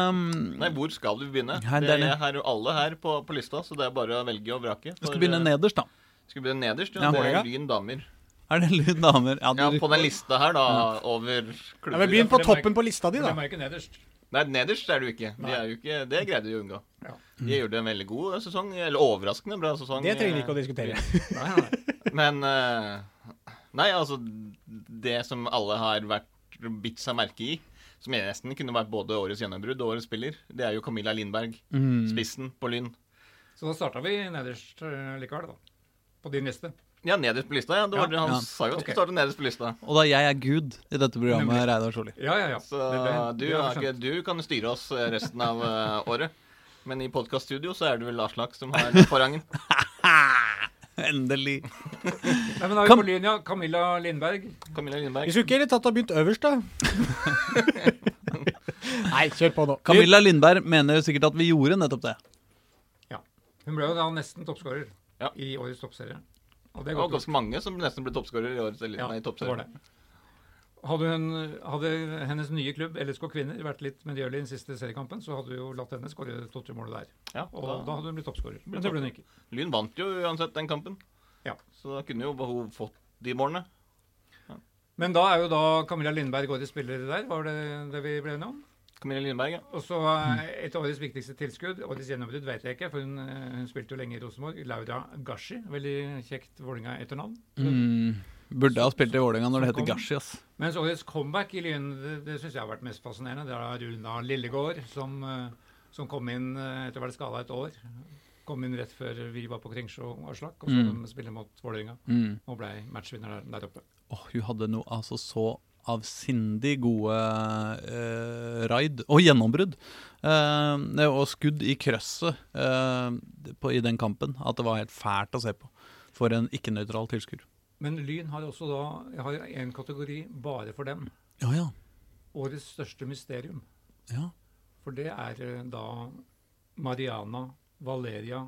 D: Nei, hvor skal du begynne?
A: Her,
D: det er her jo alle her på, på lista, så det er bare å velge og vrake.
A: Vi skal begynne nederst, da.
D: Skal vi begynne nederst?
A: Ja.
D: Ja, det er Lyn damer.
A: Er det Lyn damer? Ja,
D: Ja, på den lista her, da, over
E: Ja,
D: klubber.
E: men Begynn på toppen på lista di,
C: da.
E: da.
C: er ikke nederst.
D: Nei, nederst er du ikke. De er jo ikke det greide du å unngå.
C: Ja.
D: De gjorde en veldig god sesong, eller overraskende bra sesong.
E: Det trenger vi ikke å diskutere. <laughs>
C: Nei, nei.
D: Men eh, Nei, altså Det som alle har vært bitt seg merke i, som jeg nesten kunne vært både årets gjennombrudd og årets spiller, det er jo Camilla Lindberg.
A: mm.
D: Spissen på Lyn.
C: Så da starta vi nederst eh, likevel, da. På din liste.
D: Ja, nederst på lista. ja, det var
C: Ja,
D: det Han
A: ja.
D: sa jo at
C: Ok.
D: skulle starte nederst på lista.
A: Og da jeg er Gud i dette programmet,
C: Nemlig.
A: Reidar Solli.
C: Ja, ja, ja.
D: Så
C: Det ble-
D: du,
C: det har
D: har
C: vi
D: ikke,
C: skjønt.
D: du kan styre oss eh, resten av eh, året. Men i podkaststudio så er det vel Aslak som har forrangen. <laughs>
A: Endelig.
C: Nei, men da er
A: Kam-
C: vi på linja. Camilla Lindberg.
D: Camilla Lindberg.
E: Vi skulle ikke heller tatt har begynt øverst, da. Nei, <laughs> Nei, kjør på nå.
A: Camilla Lindberg mener sikkert at vi gjorde nettopp det.
C: Hun ble jo da nesten toppskårer
D: Ja.
C: i årets toppserie. Og det
D: Det var ganske mange som nesten ble toppskårer i årets eller,
C: Ja, det. Hadde, hun, hadde hennes nye klubb, LSK Kvinner, vært litt medgjørlig i den siste seriekampen, så hadde vi jo latt henne skåre mål der.
D: Ja,
C: Og da,
D: da,
C: hadde hun blitt toppskårer. Men det ble hun ikke.
D: Lyn vant jo uansett den kampen.
C: Ja.
D: Så da kunne jo hun fått de målene.
C: Men da er jo da Camilla Lindberg årets spiller der, var det det vi ble enige om?
D: Camilla Lindberg, ja.
C: Og så et av årets viktigste tilskudd, årets gjennombrudd vet jeg ikke, for hun, eh, hun spilte jo lenge i Rosenborg, Laura Gashi. Veldig kjekt Vålinga etternavn.
A: Mm. Burde ha spilt i Vålerenga når det heter Gashi, ass.
C: Mens årets comeback i Lyn, det, det syns jeg har vært mest fascinerende. Det er Runa Lillegård som, eh, som kom inn eh, etter å ha vært skada et år. Kom inn rett før vi var på Kringsjå og Aslak, og så
A: Mm.
C: de spille mot Vålerenga.
A: Mm.
C: Og ble matchvinner der, der oppe.
A: Åh, hun hadde noe altså så avsindig gode eh, raid og gjennombrudd. Eh, og skudd i krøsset eh, på, i den kampen. At det var helt fælt å se på for en ikke-nøytral tilskuer.
C: Men Lyn har også da har en kategori bare for dem.
A: Ja, ja.
C: Årets største mysterium.
A: ja.
C: For det er eh, da Mariana Valeria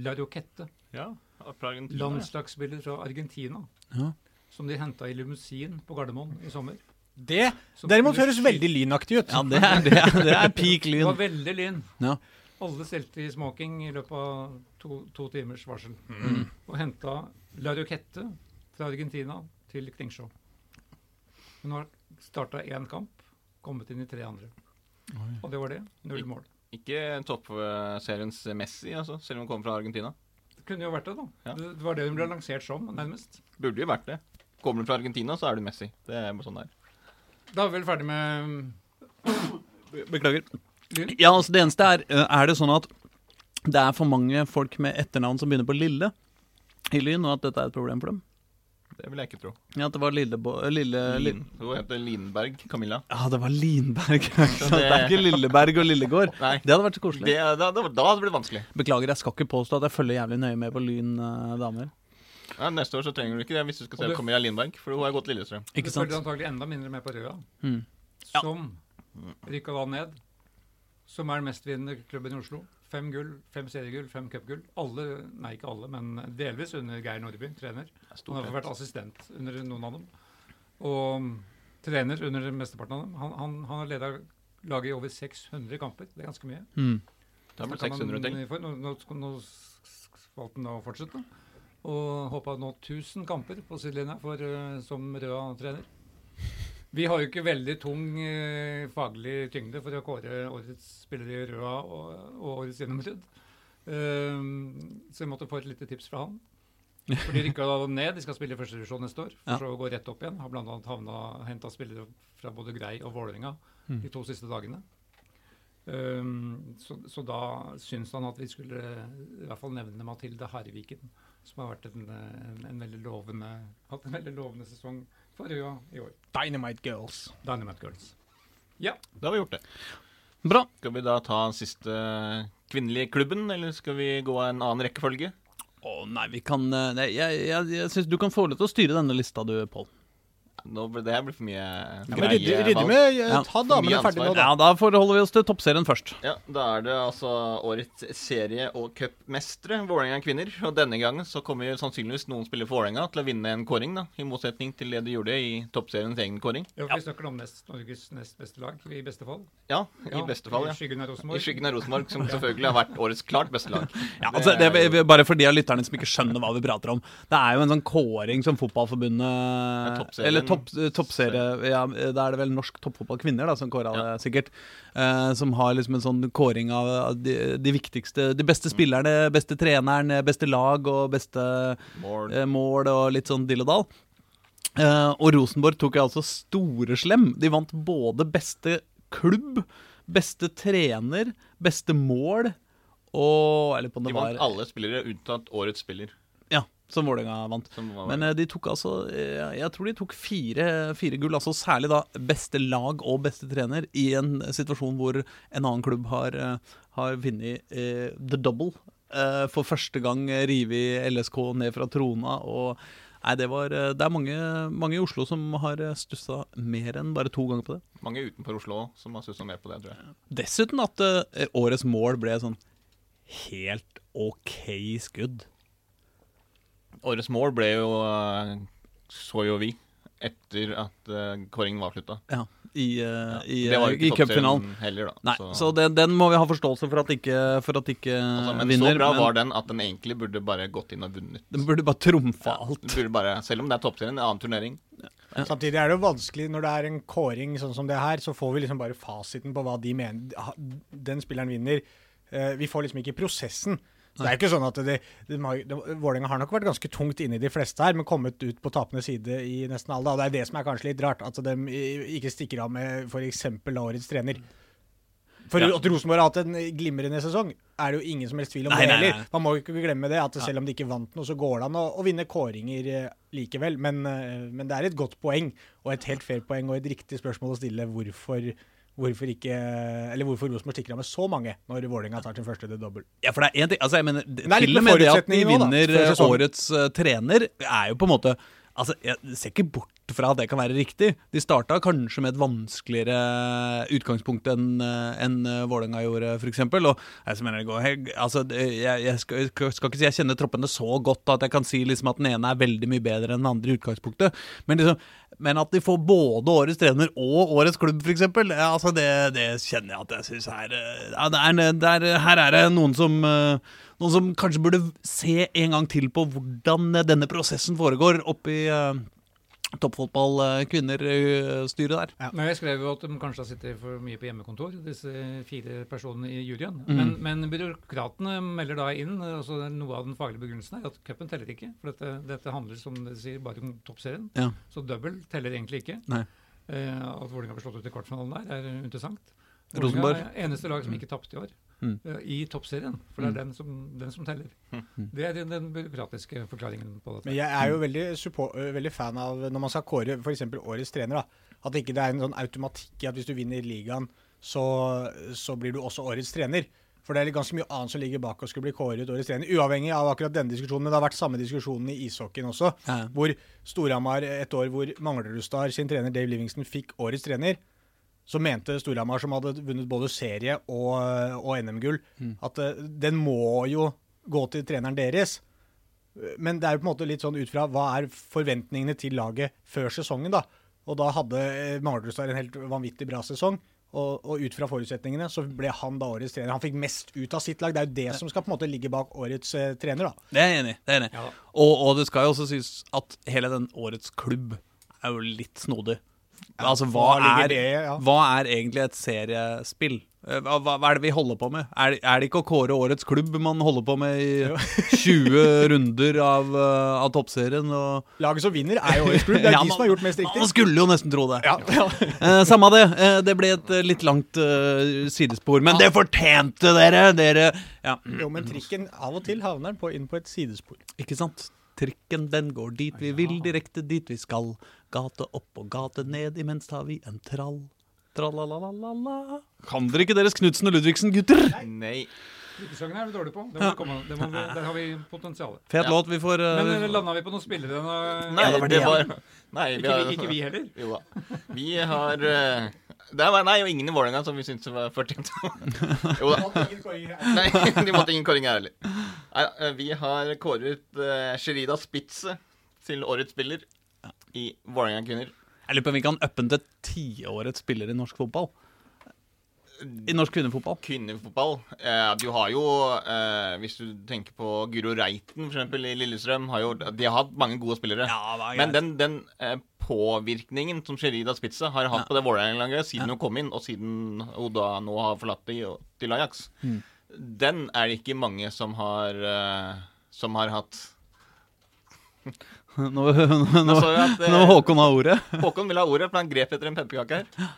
D: La Roquette. ja.
C: Landslagsspiller fra Argentina.
A: Ja.
C: Som de henta i limousin på Gardermoen i sommer.
E: Det
C: Som
E: derimot høres veldig lynaktig ut.
A: ja det, er, det, er, det er peak
C: Det var veldig lyn.
A: Ja.
C: Alle stelte i smoking i løpet av to, to timers varsel.
A: Mm.
C: Og henta Lauriokette fra Argentina til Kringsjå. Hun har starta én kamp, kommet inn i tre andre. Og det var det. Null mål.
D: Ikke toppseriens Messi, altså, selv om hun kommer fra Argentina.
C: Det kunne jo vært det, da.
D: Ja.
C: Det, det var det hun ble lansert som, nærmest.
D: Burde jo vært det. Kommer du fra Argentina, så er du Messi. Det er sånn det er.
C: Da er vi vel ferdig med
A: Beklager. Ja, altså det eneste er Er det sånn at det er for mange folk med etternavn som begynner på Lille i Lyn, og at dette er et problem for dem?
D: Det vil jeg ikke tro.
A: Ja, at det var Lille... Lille,
D: Lin. Hun heter Linberg Camilla.
A: Ja, det var Linberg. <laughs>
D: det-
A: Det er ikke Lilleberg og Lillegård. <laughs>
D: Nei,
A: Det hadde vært så
D: det,
A: koselig.
D: da, da, da hadde det blitt vanskelig.
A: Beklager, jeg skal ikke påstå at jeg følger jævlig nøye med på Lyn damer.
D: Ja, neste år så trenger du ikke det hvis du skal se
C: det-
D: Camilla Lindberg, for hun har gått Lillestrøm.
A: Ikke sant?
C: Du følger antagelig enda mindre med på Røa,
A: Mm. Ja.
C: som rykka da ned. Som er den mestvinnende klubben i Oslo. Fem gull, fem seriegull, fem cupgull. Alle, nei ikke alle, men delvis under Geir Nordby, trener.
D: Er
C: Han har vært assistent under noen av dem. Og trener under mesteparten av dem. Han, han, han har leda laget i over 600 kamper. Det er ganske mye.
A: Mm.
D: Det har blitt 600
C: ting
D: til.
C: Nå, nå, nå valgte han å fortsette. Og håpa å nå 1000 kamper på sidelinja eh, som Røa-trener. Vi har jo ikke veldig tung uh, faglig tyngde for å kåre årets spiller i Røa og, og årets gjennombrudd. Uh, så jeg måtte få et lite tips fra han. For de rykka ned, de skal spille i første divisjon neste år. For
A: Ja.
C: så å gå rett opp igjen. Har bl.a. henta spillere fra både Grei og Vålerenga
A: Mm.
C: de to siste dagene. Um, så, så da syns han at vi skulle i hvert fall nevne Mathilde Harviken, som har vært en, en, en veldig lovende, hatt en veldig lovende sesong for Røa i år.
E: Dynamite Girls.
C: Dynamite Girls. Ja.
D: Da har vi gjort det.
A: Bra.
D: Skal vi da ta den siste kvinnelige klubben, eller skal vi gå en annen rekkefølge?
A: Å nei, vi kan eh, nei, Jeg, jeg, jeg syns du kan få lov til å styre denne lista, du, Pål.
D: Nå ble det blir for mye
E: Ja, men
D: greie
E: ryddig
D: valg.
E: med eh,
A: Ja,
E: Ta damene ferdig nå, da.
A: Ja, da forholder vi oss til toppserien først.
D: Ja, Da er det altså årets serie- og cupmestere, Vålerenga kvinner. Og denne gangen så kommer sannsynligvis noen spillere for Vålerenga til å vinne en kåring, da. I motsetning til det de gjorde i toppseriens egen kåring.
C: Ja, for Vi snakker om nest, Norges nest beste lag, i beste fall.
D: Ja, i beste fall, ja.
C: I skyggen av
D: I
C: Rosenborg.
D: skyggen av Rosenborg, som selvfølgelig har vært årets klart beste lag.
A: Ja, altså, det er, bare for de av lytterne som ikke skjønner hva vi prater om. Det er jo en sånn kåring som Fotballforbundet. Eller topp, toppserie ja, Da er det vel norsk toppfotballkvinner da, som kåra det, sikkert. Eh, som har liksom en sånn kåring av de, de viktigste De beste spillerne, beste treneren, beste lag og beste
D: Mål.
A: eh, mål og litt sånn dill og dall. Eh, og Rosenborg tok jo altså storeslem. De vant både beste klubb, beste trener, beste mål og Eller på om
D: De vant
A: var
D: alle spillere unntatt årets spiller.
A: Som Vålerenga vant. Men eh, de tok altså eh, Jeg tror de tok fire, fire gull, altså særlig da beste lag og beste trener, i en situasjon hvor en annen klubb har, eh, har vunnet eh, the double. Eh, for første gang revet LSK ned fra trona. Og Nei, det var Det er mange, mange i Oslo som har stussa mer enn bare to ganger på det.
D: Mange utenfor Oslo som har stussa mer på det, tror jeg.
A: Dessuten at uh, årets mål ble sånn helt OK skudd.
D: Årets mål ble jo eh, Så jo vi etter at uh, kåringen var slutta.
A: Ja, i, i,
D: Det var
A: eh,
D: jo
A: i cupfinalen.
D: heller, da.
A: Nei, så, den, den må vi ha forståelse for at ikke, for at ikke
D: altså, men
A: vinner.
D: så bra
A: men
D: var den at den egentlig burde bare gått inn og vunnet.
A: den burde bare trumfa
D: Ja,
A: alt.
D: burde bare, selv om det er toppserien, en annen turnering.
E: Samtidig er det jo vanskelig når det er en kåring sånn som det her, så får vi liksom bare fasiten på hva de mener den spilleren vinner. Eh, Vi får liksom ikke prosessen. Så Det er ikke sånn at de, de, de, Vålerenga har nok vært ganske tungt inne i de fleste her, men kommet ut på tapende side i nesten alle. Og det er det som er kanskje litt rart, at de ikke stikker av med f.eks. årets trener. For
A: Ja.
E: at Rosenborg har hatt en glimrende sesong, er det jo ingen som helst tvil om
A: Nei,
E: det
A: nei, nei.
E: heller. Man må ikke glemme det, at selv om de ikke vant noe, så går det an å, å vinne kåringer eh, likevel. Men, eh, men det er et godt poeng, og et helt fair poeng, og et riktig spørsmål å stille hvorfor, hvorfor ikke Eller hvorfor Rosenborg stikker av med så mange når Vålerenga tar sin første double.
A: Ja, for det er en ting altså jeg mener,
E: er
A: Til og
E: med
A: det at de vinner eh, årets uh, trener, er jo på en måte Altså, Jeg ser ikke bort fra at det kan være riktig. De starta kanskje med et vanskeligere utgangspunkt enn uh, en Vålerenga gjorde, f.eks. Og jeg, mener går, helt- altså, jeg, jeg skal, skal ikke si jeg kjenner troppene så godt at jeg kan si liksom at den ene er veldig mye bedre enn den andre i utgangspunktet. Men, liksom, men at de får både årets trener og årets klubb, f.eks., altså det, det kjenner jeg at jeg syns er eh, ja, er, er, Her er det noen som eh, noen som kanskje burde se en gang til på hvordan eh, denne prosessen foregår oppe i uh, toppfotball uh, kvinner-styret der.
E: Ja.
C: Men jeg skrev jo at de kanskje har sittet for mye på hjemmekontor, disse fire personene i juryen.
A: Mm.
C: Men, men byråkratene melder da inn altså Noe av den faglige begrunnelsen er at cupen teller ikke. For dette, dette handler som det sier, bare om toppserien.
A: Ja.
C: Så double teller egentlig ikke.
A: Nei.
C: Eh, at Vålerenga ble slått ut i kvartfinalen der, er interessant.
A: Rosenborg.
C: Er eneste lag som ikke tapte i år.
A: Mm.
C: eh, I toppserien. For det er
A: Mm.
C: den som, den som teller. Det er den, den byråkratiske forklaringen på dette.
E: Men jeg er jo veldig, support, øh, veldig fan av når man skal kåre f.eks. årets trener, da, at ikke det er en sånn automatikk i at hvis du vinner ligaen, så, så blir du også årets trener. For det er ganske mye annet som ligger bak å skulle bli kåret årets trener. Uavhengig av akkurat denne diskusjonen, men det har vært samme diskusjonen i ishockeyen også.
A: Ja.
E: Hvor Storhamar, et år hvor Manglerudstad sin trener Dave Livingston fikk årets trener, så mente Storhamar, som hadde vunnet både serie og, og NM-gull, at eh, den må jo gå til treneren deres. Men det er jo på en måte litt sånn ut fra hva er forventningene til laget før sesongen, da. Og da hadde eh, en helt vanvittig bra sesong. Og, og ut fra forutsetningene så ble han da årets trener. Han fikk mest ut av sitt lag. Det er jo det som skal på en måte ligge bak årets eh, trener, da.
A: Det er jeg enig i. det er jeg enig i.
C: Ja.
A: Og, og det skal jo også sies at hele den årets klubb er jo litt snodig. Altså, hva, er, hva er egentlig et seriespill? Eh, Hva, hva er det vi holder på med? Er, er det ikke å kåre årets klubb man holder på med i <laughs> 20 runder av, eh, av toppserien? Og
E: Laget som vinner, er jo årets klubb. Det er
A: Ja,
E: de som har gjort mest riktig.
A: Man skulle jo nesten tro det.
E: Ja, ja. <laughs>
A: Eh, samme det. Eh, det ble et eh, litt langt eh, sidespor. Men det fortjente dere! Dere Ja,
E: Jo, men trikken av og til havner på, inn på et sidespor.
A: ikke sant? Trikken den går dit vi vil, direkte dit vi skal. Gate opp og gate ned, imens tar vi en trall. Tralalalala. Kan dere ikke deres Knutsen og Ludvigsen, gutter?
D: Nei.
C: Guttesangen er vi dårlige på. Det må komme, det må vi, <laughs> der har vi potensial.
A: Fet låt. Vi får uh,
C: Men landa vi på noen spillere?
D: Nei,
A: det var
D: det
A: det,
D: var Nei, vi
C: Ikke,
D: har
C: vi, ikke vi heller.
D: Jo da. Vi har eh, Det var nei, og ingen i Vålerenga som vi syntes var fortjent. <laughs> jo da. Nei, de måtte ingen kåring her heller. Nei, eh, vi har kåret uh, Sherida Spitze til årets spiller i Vålerenga kvinner.
A: Jeg lurer på om vi kan uppe den til tiårets spiller i norsk fotball. I norsk kvinnefotball.
D: Kvinnefotball. Eh, du har jo, eh, hvis du tenker på Guro Reiten for eksempel, i Lillestrøm, har jo, de har hatt mange gode spillere.
A: Ja, det er
D: Men
A: greit.
D: den, den eh, påvirkningen som Sherida Spitze har hatt
A: Ja.
D: på det Vålerenga-laget siden
A: Ja.
D: hun kom inn, og siden hun da nå har forlatt det til Ajax,
A: Mm.
D: den er det ikke mange som har uh, som har hatt. <laughs>
A: Nå, nå, nå,
D: at, eh,
A: nå Håkon har ordet. <laughs>
D: Håkon vil ha ordet, for han grep etter en pepperkake her.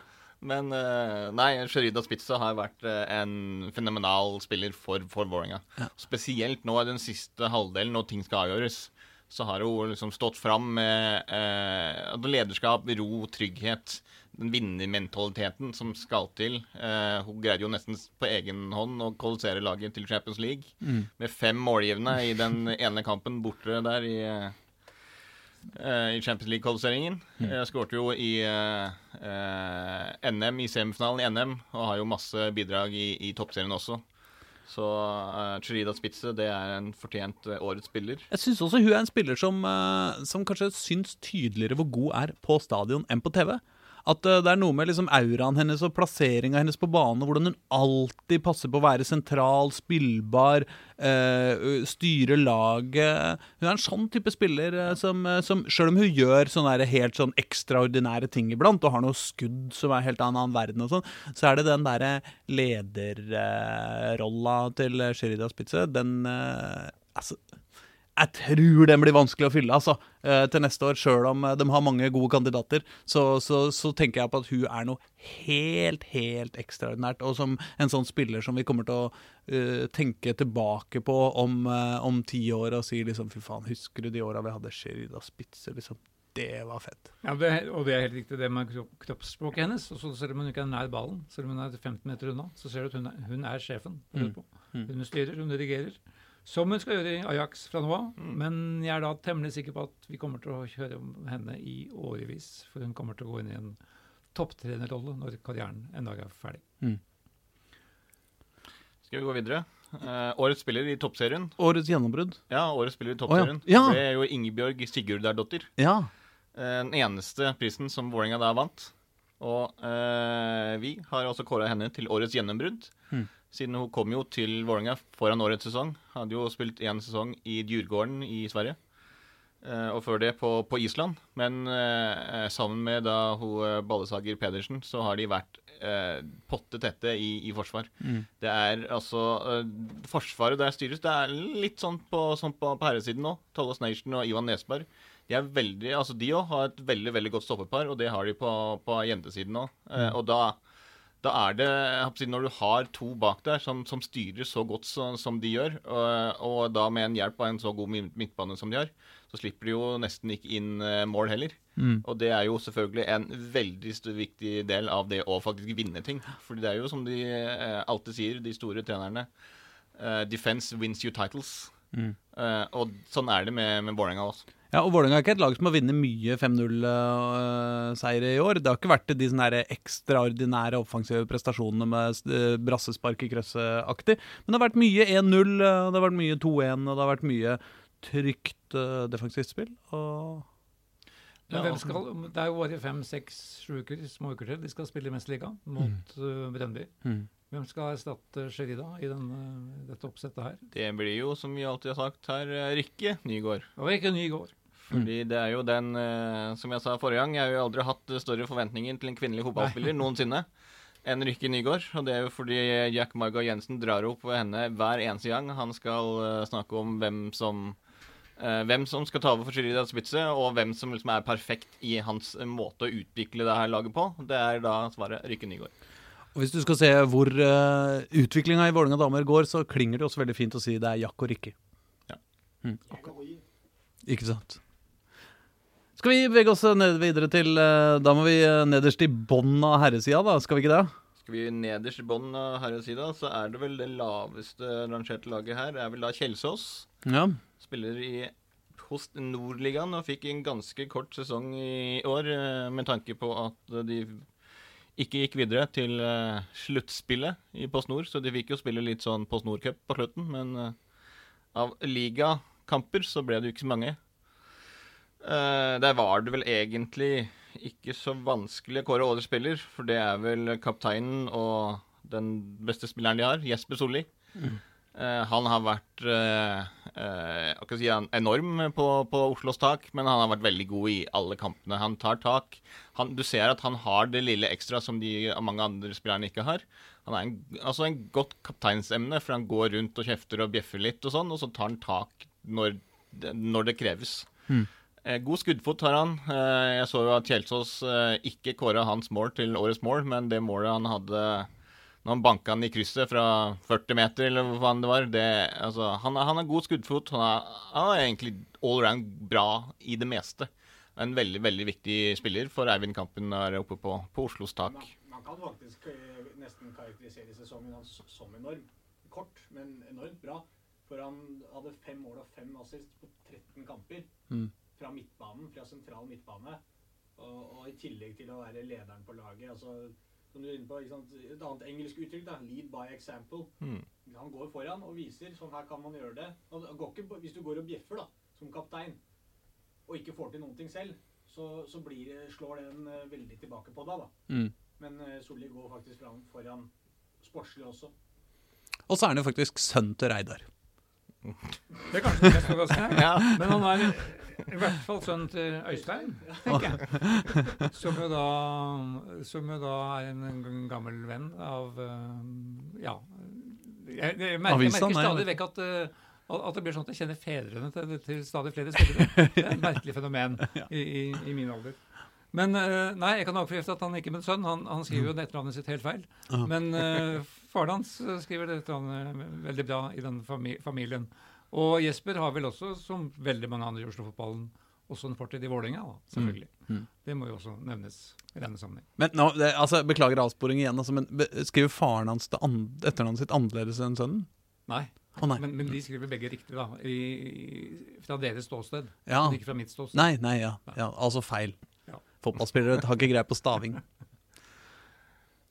D: Men eh, nei, Sherida Spitze har vært eh, en fenomenal spiller for, for Vålerenga.
A: Ja.
D: Spesielt nå i den siste halvdelen, når ting skal avgjøres. Så har hun liksom stått fram med eh, lederskap, ro, trygghet. Den vinnermentaliteten som skal til. Eh, hun greide jo nesten på egen hånd å kvalifisere laget til Champions League.
A: Mm.
D: Med fem målgivende i den <laughs> ene kampen borte der i, eh, eh, i Champions League-kvalifiseringen.
A: Mm.
D: Jeg skårte jo i eh, eh, NM, i semifinalen i NM, og har jo masse bidrag i, i toppserien også. Så uh, Cherida Spitze det er en fortjent uh, årets spiller.
A: Jeg syns også hun er en spiller som, uh, som kanskje syns tydeligere hvor god er på stadion enn på TV. At eh, det er noe med liksom auraen hennes og plasseringa hennes på banen, hvordan hun alltid passer på å være sentral, spillbar, øh, styre laget. Hun er en sånn type spiller eh, som, som Sjøl om hun gjør sånne helt sånn ekstraordinære ting iblant, og har noe skudd som er helt annen verden og sånn, så er det den derre lederrolla til Sherida Spitze. Den øh, Altså jeg tror den blir vanskelig å fylle altså, eh, til neste år. Sjøl om eh, de har mange gode kandidater, så, så, så tenker jeg på at hun er noe helt, helt ekstraordinært. Og som en sånn spiller som vi kommer til å uh, tenke tilbake på om, uh, om ti år og si liksom Fy faen, husker du de åra vi hadde Sherida Spitzer, Liksom. Det var fett.
C: Ja, det, og det er helt riktig, det med kroppsspråket hennes. Og så Selv om hun ikke er nær ballen, selv om hun er 15 meter unna, så ser du at hun er, hun er sjefen. på
A: Mm.
C: Hun styrer, hun dirigerer. Som hun skal gjøre i Ajax fra nå av. Men jeg er da temmelig sikker på at vi kommer til å høre om henne i årevis. For hun kommer til å gå inn i en topptrenerrolle når karrieren en dag er ferdig.
D: Skal vi gå videre? Eh, årets spiller i toppserien.
A: Årets gjennombrudd.
D: Ja, årets spiller i
A: ja.
D: toppserien.
A: Ja.
D: Det er jo Ingebjørg Sigurdardottir.
A: Ja.
D: Eh, Den eneste prisen som Vålerenga da vant. Og eh, vi har også kåra henne til årets gjennombrudd.
A: Mm.
D: Siden hun kom jo til Vålerenga foran årets sesong. Hadde jo spilt én sesong i Djurgården i Sverige. Eh, og før det på, på Island. Men eh, sammen med da hun eh, Ballesager Pedersen, så har de vært eh, potte tette i, i forsvar.
A: Mm.
D: Det er altså eh, Forsvaret der styres, det er litt sånn på, sånn på, på herresiden nå. Tollos Nation og Ivan Nesberg. De er veldig, altså de òg har et veldig veldig godt stoppepar, og det har de på, på jentesiden òg. Eh, og da, da er det Når du har to bak der som, som styrer så godt så, som de gjør, og, og da med en hjelp av en så god midtbane som de har, så slipper de jo nesten ikke inn eh, mål heller.
A: Mm.
D: Og det er jo selvfølgelig en veldig viktig del av det å faktisk vinne ting. For det er jo som de eh, alltid sier, de store trenerne eh, Defense wins you titles.
A: Mm.
D: Og sånn er det med, med Vålerenga også.
A: Ja, og Vålerenga er ikke et lag som har vunnet mye 5-0-seire i år. Det har ikke vært de sånne ekstraordinære offensive prestasjonene med eh, brassespark i krøsset-aktig. Men det har vært mye 1-0, eh, det har vært mye 2-1, og det har vært mye trygt eh, defensivt spill. Og
C: Men
D: Ja.
C: hvem skal, Det er jo bare fem, seks, sju uker, små uker til de skal spille i Mesterligaen mot uh, Brøndby.
A: Mm.
C: Hvem skal erstatte Sherida i denne, dette oppsettet her?
D: Det blir jo, som vi alltid har sagt her, eh, Rikke Nygård.
C: Og ikke ny i går.
D: Fordi det er jo den, eh, som jeg sa forrige gang, jeg har jo aldri hatt større forventninger til en kvinnelig fotballspiller noensinne enn Rykke Nygaard. Og det er jo fordi Jack Marga Jensen drar opp henne hver eneste gang han skal eh, snakke om hvem som eh, hvem som skal ta over for Shirida Spitze, og hvem som liksom er perfekt i hans måte å utvikle det her laget på. Det er da svaret Rykke Nygaard.
A: Og Hvis du skal se hvor uh, utviklinga i Vålerenga damer går, så klinger det også veldig fint å si det er Jack og Rikke.
D: Ja.
A: Mm. Ikke sant. Skal vi bevege oss ned videre til eh, Da må vi eh, nederst i bånn av herresida, da. Skal vi ikke det?
D: Skal vi nederst i bånn av herresida, så er det vel det laveste rangerte laget her. Det er vel da Kjelsås.
A: Ja.
D: Spiller i hos Nordligaen og fikk en ganske kort sesong i år, eh, med tanke på at de ikke gikk videre til sluttspillet i Post Nord, så de fikk jo spille litt sånn Post Nord-cup på slutten, men av ligakamper så ble det jo ikke så mange. Eh, der var det vel egentlig ikke så vanskelig å kåre årets spiller, for det er vel kapteinen og den beste spilleren de har, Jesper Solli. Eh, han har vært uh, jeg kan si han enorm på, på Oslos tak, men han har vært veldig god i alle kampene. Han tar tak. Han, du ser at han har det lille ekstra som de mange andre spillerne ikke har. Han er en, altså en godt kapteinsemne, for han går rundt og kjefter og bjeffer litt, og sånn, og så tar han tak når, når det kreves.
A: Mm.
D: Eh, God skuddfot har han. Eh, Jeg så jo at Kjelsås eh, ikke kåra hans mål til årets mål, men det målet han hadde når han banka han i krysset fra 40 meter, eller hva faen det var det, altså, han, han har god skuddfot. Han er, han er egentlig all around bra i det meste. En veldig veldig viktig spiller for Eivind Kampen er oppe på, på Oslos tak.
E: Man, man kan faktisk nesten karakterisere sesongen hans som enorm. Kort, men enormt bra. For han hadde fem mål og fem assist på 13 kamper.
A: Mm.
E: Fra midtbanen, fra sentral midtbane. Og, og i tillegg til å være lederen på laget. altså som du er inne på? Et annet engelsk uttrykk, da, 'lead by example'.
D: Mm.
E: Han går foran og viser sånn her kan man gjøre det. Ikke, hvis du går og bjeffer da, som kaptein, og ikke får til noen ting selv, så, så blir, slår den eh, veldig tilbake på deg. da.
A: Mm.
E: Men uh, Solli går faktisk foran sportslig også.
A: Og så er han jo faktisk sønn til Reidar.
C: Det er kanskje det overraskende her.
D: Ja.
C: Men han er i hvert fall sønnen til Øystein, tenker jeg. <laughs> Som jo da, som jo da er en gammel venn av eh, Ja. Jeg, jeg, merker, jeg merker stadig vekk at, eh, at det blir sånn at jeg kjenner fedrene til, til stadig flere spillere. <laughs> Det er et merkelig fenomen <laughs> i, i, i min alder. Men eh, nei, jeg kan avkrefte at han ikke er min sønn. Han, han skriver jo etternavnet sitt helt feil. Men faren hans eh, skriver det etternavnet veldig bra i den familien. Og Jesper har vel også, som veldig mange andre i Oslo-fotballen, også en fortid i Vålerenga, selvfølgelig.
A: Mm.
C: Det må jo også nevnes i denne sammenheng.
A: Men nå, det, altså, Beklager avsporing igjen, altså, men skriver faren hans etternavnet sitt annerledes enn sønnen?
C: Nei,
A: Oh, nei.
C: men, men de skriver begge riktig, da. I, fra deres ståsted,
A: Ja.
C: ikke fra mitt ståsted.
A: Nei, nei, ja. ja altså feil.
C: Ja.
A: Fotballspillere har ikke greie på staving. <laughs>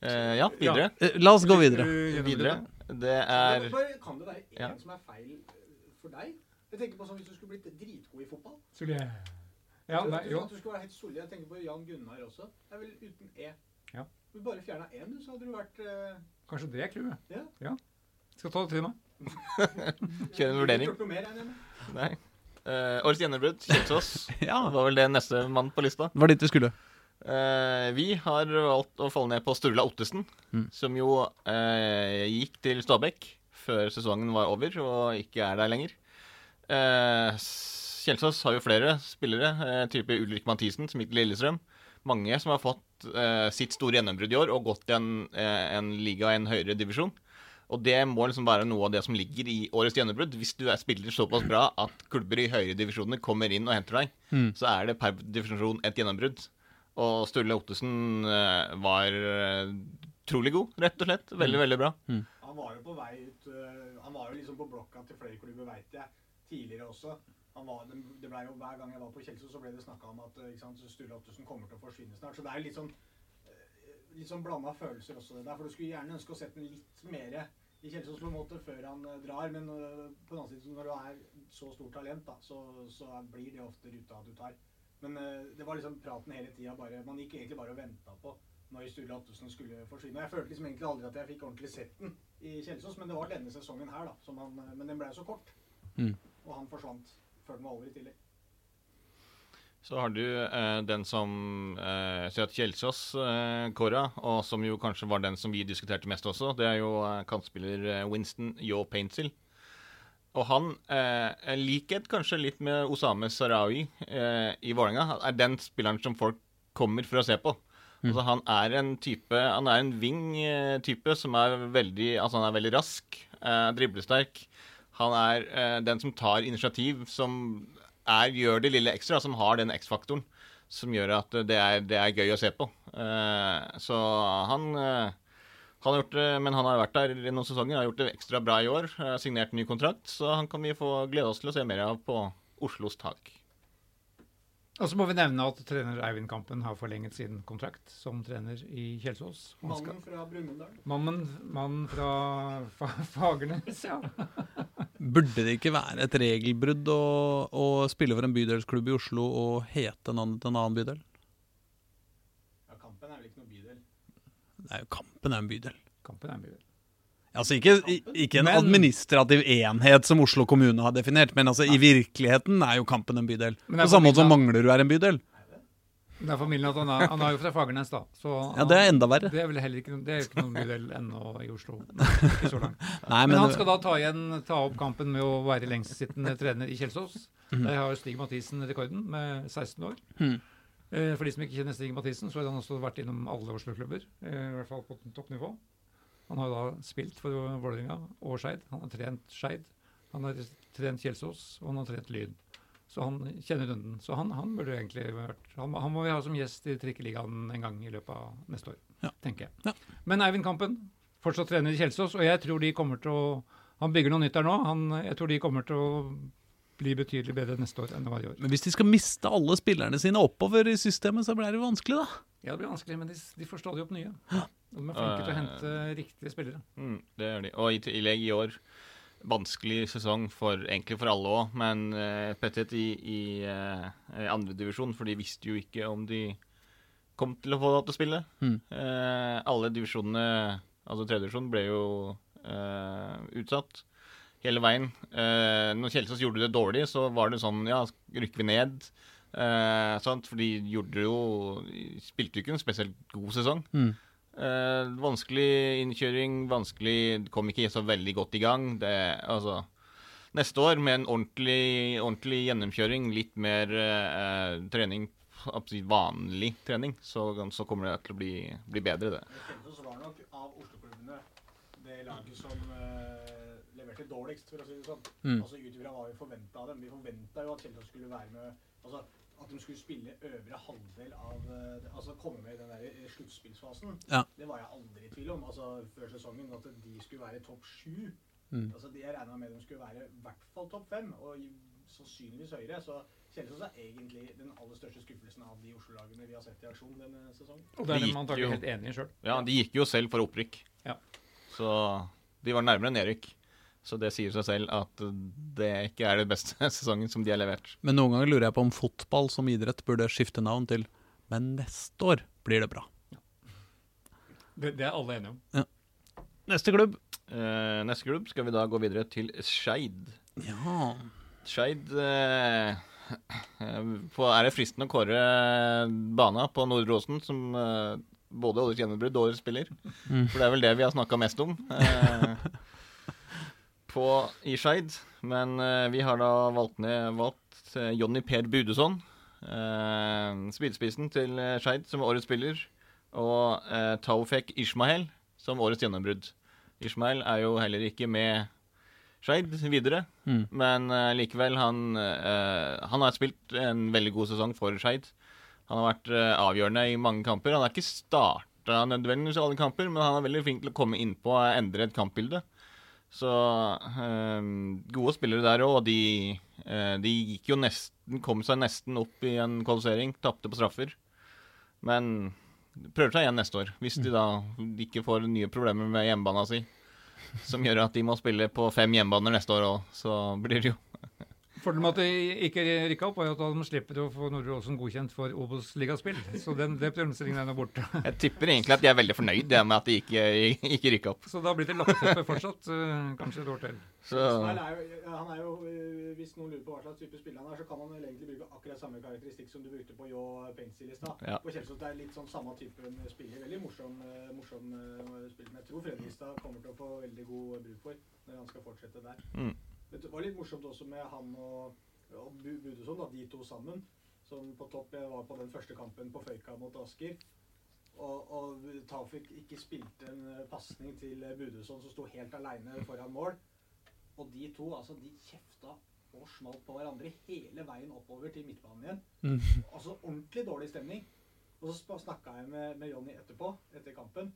D: Eh, ja, videre.
A: Ja. La oss gå videre.
C: Uh,
D: Videre. Det er
E: kan det være én
D: Ja.
E: som er feil eh, for deg? Jeg tenker på sånn Hvis du skulle blitt dritgod i fotball
C: Skulle jeg Ja, nei, jo.
E: At du skulle være helt solid. Jeg tenker på Jan Gunnar også. Det er vel uten E.
C: Ja.
E: Du bare fjerna én, du, så hadde du vært uh...
C: Kanskje det er clouet.
E: Ja.
C: Skal ta det til meg. <laughs>
D: Kjøre en vurdering. <laughs>
E: Gjort noe mer, jeg.
D: Nei. Uh, årets gjennombrudd, Kjelsås. <laughs>
A: Ja,
D: var vel det neste mann på lista.
A: det var dit vi skulle.
D: Eh, vi har valgt å falle ned på Sturla Ottesen,
A: Mm.
D: som jo eh, gikk til Stabæk før sesongen var over, og ikke er der lenger. Eh, Kjelsås har jo flere spillere, type Ulrik Mathisen, som gikk til Lillestrøm. Mange som har fått sitt store gjennombrudd i år og gått i en, en liga i en høyere divisjon. Og det må liksom være noe av det som ligger i årets gjennombrudd. Hvis du er spiller såpass bra at klubber i høyere divisjoner kommer inn og henter deg,
A: Mm.
D: så er det per divisjon et gjennombrudd. Og Sturle Ottesen eh, var eh, trolig god, rett og slett. Veldig, veldig bra.
E: Han var jo på vei ut øh, Han var jo liksom på blokka til flere klubber, veit jeg. Tidligere også. Han var, det det ble jo, Hver gang jeg var på Kjelsås, så ble det snakka om at ikke sant, Sturle Ottesen kommer til å forsvinne snart. Så det er jo litt sånn litt sånn blanda følelser også, det der. For du skulle gjerne ønske å sette den litt mer i Kjelsås på en måte før han drar. Men på den annen side, når du er så stort talent, da, så, så blir det ofte ruta du tar. Men øh, det var liksom praten hele tida Man gikk egentlig bare og venta på når Sturle Ottesen skulle forsvinne. Jeg følte liksom egentlig aldri at jeg fikk ordentlig sett den i Kjelsås, men det var denne sesongen her, da. Som han, men den ble så kort.
A: Mm.
E: Og han forsvant før den var over i tillegg.
D: Så har du eh, den som eh, Søt Kjelsås eh, kåra, og som jo kanskje var den som vi diskuterte mest også. Det er jo eh, kantspiller eh, Winston Yo Paintsill. Og han, eh, likhet kanskje litt med Osame Sarawi eh, i Vålerenga, er den spilleren som folk kommer for å se på. Altså, han er en type Han er en wing-type som er veldig Altså, han er veldig rask, eh, driblesterk. Han er eh, den som tar initiativ, som er, gjør det lille ekstra, som har den X-faktoren som gjør at det er, det er gøy å se på. Eh, så han, eh, han har gjort det, Men han har vært der i noen sesonger, har gjort det ekstra bra i år. eh, signert ny kontrakt, så han kan vi få glede oss til å se mer av på Oslos tak.
C: Og så må vi nevne at trener Eivind Kampen har forlenget sin kontrakt som trener i Kjelsås. Skal-
E: Mannen fra Brumunddal.
C: Mannen, mannen fra <laughs> fa Fagernes, ja. <laughs>
A: Burde det ikke være et regelbrudd å, å spille for en bydelsklubb i Oslo og hete navnet til en annen bydel?
E: Ja, Kampen er vel ikke noe bydel.
A: Det er jo Kampen er en bydel.
C: Kampen er en bydel.
A: Altså ikke, ikke en
C: Men-
A: administrativ enhet som Oslo kommune har definert, men altså i virkeligheten er jo Kampen en bydel. På samme måte som Manglerud er en bydel.
C: Det er familien at han er, han er jo fra Fagernes, da. Så
A: Ja, Det er enda verre.
C: det er vel heller ikke, det er jo ikke noen bydel ennå i Oslo. <laughs> Ikke så langt.
A: Nei,
C: Men,
A: men,
C: han skal da ta, igjen, ta opp kampen med å være lengstsittende trener i Kjelsås. Der har Stig Mathisen rekorden med 16 år.
A: Mhm.
C: Eh, For de som ikke kjenner Stig Mathisen, så har han også vært innom alle Oslo-klubber. eh, I hvert fall på toppnivå. Han har da spilt for Vålerenga og Skeid. Han har trent Skeid. Han har trent Kjelsås, og han har trent Lyn. Så han kjenner runden. Så han, han burde egentlig vært han, han må vi ha som gjest i Trikkeligaen en gang i løpet av neste år,
A: Ja.
C: tenker jeg.
A: Ja.
C: Men Eivind Kampen, fortsatt trener i Kjelsås, og jeg tror de kommer til å Han bygger noe nytt der nå. Han, jeg tror de kommer til å bli betydelig bedre neste år enn det var i år.
A: Men hvis de skal miste alle spillerne sine oppover i systemet, så blir det jo vanskelig, da.
C: Ja, det blir vanskelig, men de, de får stadig opp nye. Og de er flinke til å hente riktige spillere.
D: Mm, det gjør de. Og i tillegg i år vanskelig sesong for egentlig for alle òg, men uh, Pettet i, i uh, andredivisjon, for de visste jo ikke om de kom til å få lov til å spille.
A: Mm.
D: Uh, alle divisjonene, altså tredjedivisjon, ble jo uh, utsatt hele veien. Eh, når Kjelsås gjorde det dårlig, så var det sånn Ja, rykker vi ned? Eh, sant? For de gjorde jo Spilte jo ikke en spesielt god sesong.
A: Mm.
D: Eh, vanskelig innkjøring, vanskelig Kom ikke så veldig godt i gang. Det, altså Neste år med en ordentlig, ordentlig gjennomkjøring, litt mer eh, trening absolutt vanlig trening, så, så, kommer det til å bli, bli bedre, det.
E: Kjelsås var nok av Oslo-klubbene det laget som leverte dårligst, for å si det sånn.
A: Mm.
E: Altså Ut ifra hva vi forventa av dem. Vi forventa jo at Kjelsås skulle være med altså At de skulle spille øvre halvdel av uh, Altså komme med i den der eh, sluttspillsfasen.
A: Ja.
E: Det var jeg aldri i tvil om altså før sesongen. At de skulle være topp sju.
A: Mm.
E: Altså, de, jeg regna med de skulle være i hvert fall topp fem, og sannsynligvis høyere. Så Kjelsås er egentlig den aller største skuffelsen av de Oslo-lagene vi har sett i aksjon denne sesongen.
C: Og det er
D: De
C: man
D: gikk
C: helt enig i sjøl.
D: Ja, de gikk jo selv for opprykk.
C: Ja.
D: Så de var nærmere nedrykk. Så det sier seg selv at det ikke er den beste <laughs> sesongen som de har levert.
A: Men noen ganger lurer jeg på om fotball som idrett burde skifte navn til Men neste år blir det bra.
C: Det, det er alle enige om.
A: Neste klubb.
D: Eh, neste klubb skal vi da gå videre til Skeid.
A: Ja
D: Skeid eh, Er det fristende å kåre bana på Nordre Åsen som eh, både årets gjennombrudd og årets spiller?
A: Mm.
D: For det er vel det vi har snakka mest om eh, <laughs> på, i Skeid. Men eh, vi har da valgt ned valgt eh, Jonny Per Budeson. Eh, spydspissen til eh, Skeid som årets spiller. Og eh, Taufek Ishmael som årets gjennombrudd. Ishmael er jo heller ikke med Skeid videre.
A: Mm.
D: Men eh, likevel, han, eh, han har spilt en veldig god sesong for Skeid. Han har vært avgjørende i mange kamper. Han har ikke starta nødvendigvis alle kamper, men han er veldig flink til å komme innpå og endre et kampbilde. Så eh, gode spillere der òg, og de, eh, de gikk jo nesten Kom seg nesten opp i en kvalifisering, tapte på straffer. Men prøver seg igjen neste år, hvis de da ikke får nye problemer med hjemmebana si. Som gjør at de må spille på fem hjemmebaner neste år òg, så blir det jo <laughs>
C: Fordelen med at de ikke rykka opp, var at de slipper å få Nordre Åsen godkjent for Obos-ligaspill. Så den, den problemstillingen er nå borte.
D: Jeg tipper egentlig at de er veldig fornøyd med at de ikke, ikke rykka opp.
C: Så da blir det lappeteppe fortsatt, eh, kanskje et år til.
D: Så
E: er jo, han er jo, øh, Hvis noen lurer på hva slags type spiller han er, så kan han vel egentlig bruke akkurat samme karakteristikk som du brukte på Jå Pencil i stad.
D: Ja.
E: På Kjelsås det er litt sånn samme type spiller. Veldig morsom, øh, morsom spiller. Men jeg tror Fredrikstad kommer til å få veldig god bruk for når han skal fortsette der.
D: Mm.
E: Det var litt morsomt også med han og, og Bu- da, de to sammen. Som på topp jeg var på den første kampen på Føyka mot Asker. Og, og Tafik ikke spilte en øh, pasning til Budeson, som sto helt aleine foran mål. Og de to altså, de kjefta og smalt på hverandre hele veien oppover til midtbanen igjen.
A: Mm.
E: Altså ordentlig dårlig stemning. Og så snakka jeg med, med Jonny etterpå, etter kampen.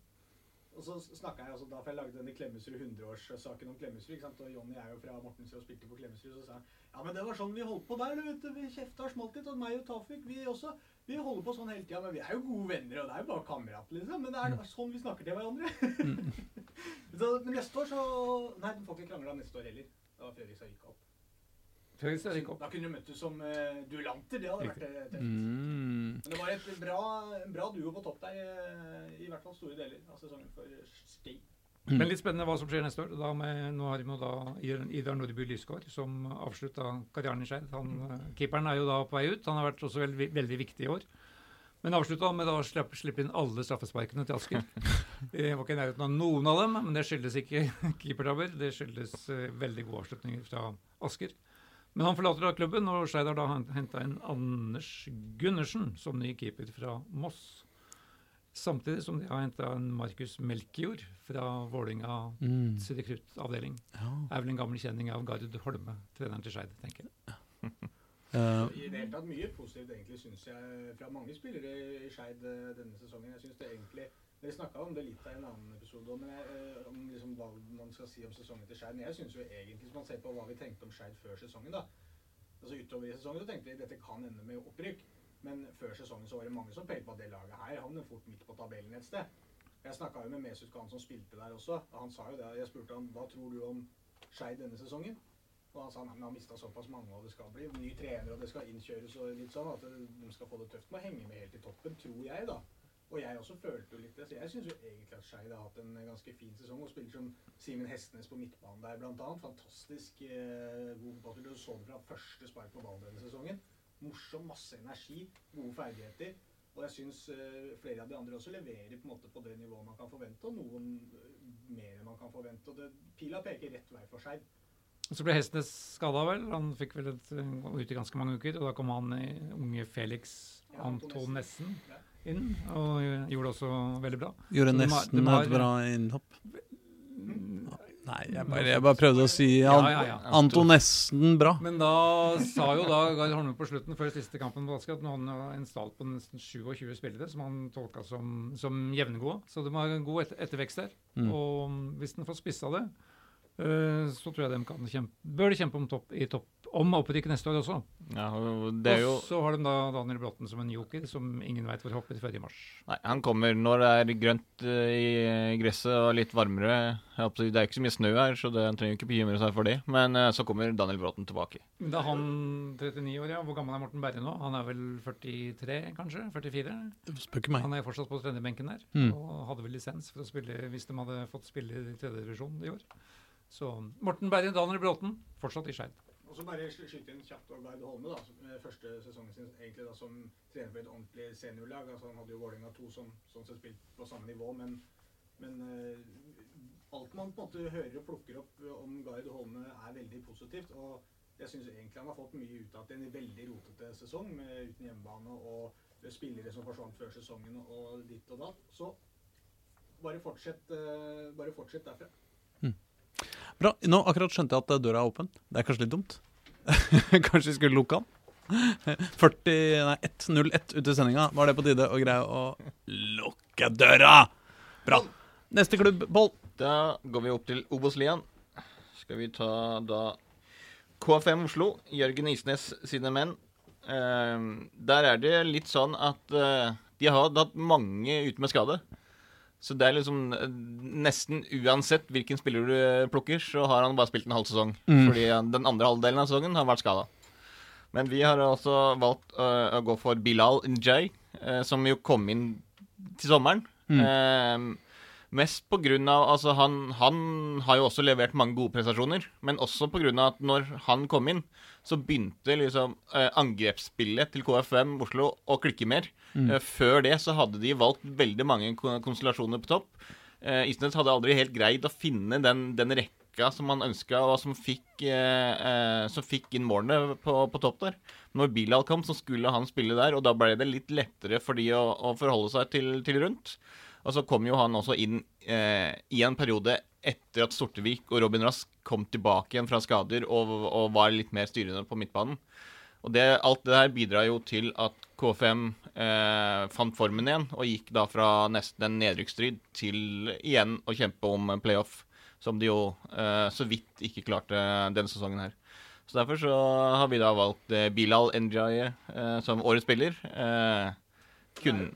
E: Og så snakka jeg også da, for jeg lagde denne Klemetsrud 100-årssaken om Klemetsrud. ikke sant? Og Jonny er jo fra Mortensrud og spilte på Klemetsrud. Så sa han ja, men det var sånn vi holdt på der. du vet Vi kjefta og smalt litt. Og meg og Tafik, vi også. Vi holder på sånn hele tida. Men vi er jo gode venner, og det er jo bare kamerater, liksom. Men det er sånn vi snakker til hverandre. <laughs> så, men neste år så Nei, den får ikke krangla neste år heller. Det var gikk opp.
C: Gikk opp.
E: Da kunne du møttes som uh, duellanter. Det hadde vært eh, tøft.
A: Mm.
E: Men det var et bra, bra duo på topp der, uh, i hvert fall store deler av sesongen for Stig.
C: Men litt spennende hva som skjer neste år. Da med, nå har vi jo da Idar Nordby Lysgård, som avslutta karrieren i Skeid. Han, eh, Keeperen er jo da på vei ut. Han har vært også veldig, veldig viktig i år. Men avslutta med da å slippe, slippe inn alle straffesparkene til Asker. <laughs> Jeg var ikke i nærheten av noen av dem, men det skyldes ikke <laughs> keepertabber. Det skyldes eh, veldig gode avslutninger fra Asker. Men han forlater da klubben, og Skeid har da henta inn Anders Gundersen som ny keeper fra Moss. Samtidig som de har henta en Markus Melkjord fra Vålinga
A: Mm.
C: rekruttavdeling.
A: Ja.
C: Er vel en gammel kjenning av Gard Holme, treneren til Skeid, tenker jeg.
A: Uh, <laughs>
E: I det hele tatt mye positivt, egentlig, syns jeg, fra mange spillere i Skeid eh, denne sesongen. Jeg synes det egentlig Dere snakka om det litt i en annen episode, jeg, eh, om liksom hva man skal si om sesongen til Skeid. Men jeg syns jo egentlig, hvis man ser på hva vi tenkte om Skeid før sesongen, da, altså utover i sesongen så tenkte vi dette kan ende med opprykk. Men før sesongen så var det mange som pekte på at det laget her havner fort midt på tabellen et sted. Jeg snakka jo med Mesut Khan som spilte der også. og Han sa jo det. Jeg spurte han hva tror du om Skeid denne sesongen. Og han sa nei, men han mista såpass mange, og det skal bli ny trener, og det skal innkjøres og litt sånn at de skal få det tøft med å henge med helt i toppen, tror jeg, da. Og jeg også følte jo litt det. Så jeg syns jo egentlig at Skeid har hatt en ganske fin sesong. Og spiller som Simen Hestnes på midtbanen der, blant annet. Fantastisk eh, god fotballspiller. Du så det fra første spark på ballen denne sesongen. Morsom, masse energi, gode ferdigheter. Og jeg syns eh, flere av de andre også leverer på en måte på det nivået man kan forvente, og noen eh, mer enn man kan forvente. Og det, pila peker rett vei for Skeid.
C: Så ble Hestnes skada, vel. Han fikk vel et, ute i ganske mange uker. Og da kom han unge Felix
E: Ja,
C: Antonessen
E: Ja.
C: Inn, og gjorde det også veldig bra.
A: Gjorde
C: De
A: nesten
C: de har-
A: et bra innhopp. Nei, jeg bare, jeg bare prøvde å si
C: Ja,
A: An
C: ja, ja.
A: Anto nesten bra.
C: Men da sa jo da Gard Holme på slutten, før siste kampen på Asker, at nå hadde han en stall på nesten 27 spillere, som han tolka som, som jevngode. Så det var en god etter, ettervekst der.
A: Mm.
C: Og hvis den får spissa det, eh, så tror jeg de kan kjempe, bør de kjempe om, topp, i topp, om opprykk neste år også.
D: Ja, og det er jo
C: Og så har de da Daniel Bråten som en joker, som ingen veit hvor hopper før i mars.
D: Nei, han kommer når det er grønt eh, i gresset og litt varmere. Det er ikke så mye snø her, så det, han trenger ikke bekymre seg for det. Men eh, så kommer Daniel Bråten tilbake.
C: Men Da er han 39 år, ja. Hvor gammel er Morten Berre nå? Han er vel 43, kanskje? 44?
A: Spør ikke meg.
C: Han er fortsatt på trenerbenken der,
A: Mm.
C: og hadde vel lisens for å spille hvis de hadde fått spille i tredjedivisjon i år. Så Morten Berre, Daniel Bråten, fortsatt i Skeid.
E: Og så bare sky- skyte inn kjapt og Gard Holme, da, eh, første sesongen sin egentlig da som trener for et ordentlig seniorlag. altså Han hadde jo Vålerenga 2 som sånn sett spilt på samme nivå, men, men uh, alt man på en måte hører og plukker opp om Gard Holme, er veldig positivt. og jeg syns egentlig han har fått mye ut av det. En veldig rotete sesong med, uten hjemmebane og spillere som forsvant før sesongen og ditt og datt. Så bare fortsett, uh, bare fortsett derfra.
A: Bra. Nå akkurat skjønte jeg at døra er åpen. Det er kanskje litt dumt. <laughs> kanskje vi skulle lukke den? <laughs> 40, nei, 1.01 ut i sendinga. Var det på tide å greie å lukke døra? Bra. Neste klubb, Pål.
D: Da går vi opp til Obos-ligaen. Skal vi ta da KFM Oslo, Jørgen Isnes sine menn. Uh, der er det litt sånn at uh, de har hatt mange ute med skade. Så det er liksom eh, nesten uansett hvilken spiller du eh, plukker, så har han bare spilt en halv sesong.
A: Mm.
D: Fordi den andre halvdelen av sesongen har vært skada. Men vi har altså valgt uh, å gå for Bilal Njay, uh, som jo kom inn til sommeren.
A: Mm.
D: Uh, Mest på grunn av Altså, han, han har jo også levert mange gode prestasjoner, men også på grunn av at når han kom inn, så begynte liksom eh, angrepsspillet til KFM Oslo å klikke mer.
A: Mm.
D: Eh, før det så hadde de valgt veldig mange konstellasjoner på topp. Eh, Isnes hadde aldri helt greid å finne den, den rekka som han ønska, og som fikk, som fikk inn målene på, på topp der. Når Bilal kom, så skulle han spille der, og da ble det litt lettere for de å, å forholde seg til, til rundt. Og så kom jo han også inn eh, i en periode etter at Sortevik og Robin Rask kom tilbake igjen fra skader og, og var litt mer styrende på midtbanen. Og det, alt det her bidrar jo til at KFM eh, fant formen igjen, og gikk da fra nesten en nedrykksstrid til igjen å kjempe om en playoff, som de jo eh, så vidt ikke klarte denne sesongen her. Så derfor så har vi da valgt eh, Bilal Njay eh, som årets spiller. Eh, kun,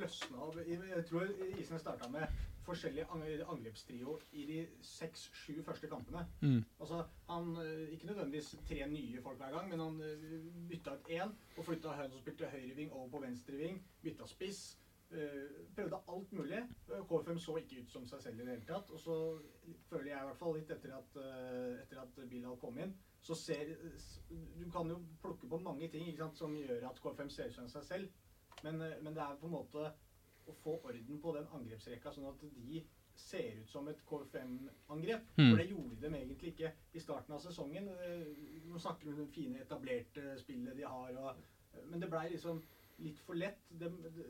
E: løsna av Jeg tror Isen starta med forskjellig ang- angrepstrio i de seks-sju første kampene.
A: Mm.
E: Altså, han, eh, Ikke nødvendigvis tre nye folk hver gang, men han eh, bytta ut én og flytta han som spilte høyreving over på venstreving. Bytta spiss. eh, Prøvde alt mulig. KFM så ikke ut som seg selv i det hele tatt. Og så føler jeg i hvert fall litt etter at, etter at Bilal kom inn, så ser Du kan jo plukke på mange ting ikke sant, som gjør at KFM ser ut som seg selv, men, men det er på en måte å få orden på den angrepsrekka, sånn at de ser ut som et KFM-angrep.
A: Mm.
E: For det gjorde de egentlig ikke i starten av sesongen. Eh, Nå snakker vi om det fine, etablerte spillet de har, og, men det blei liksom litt for lett. De, de,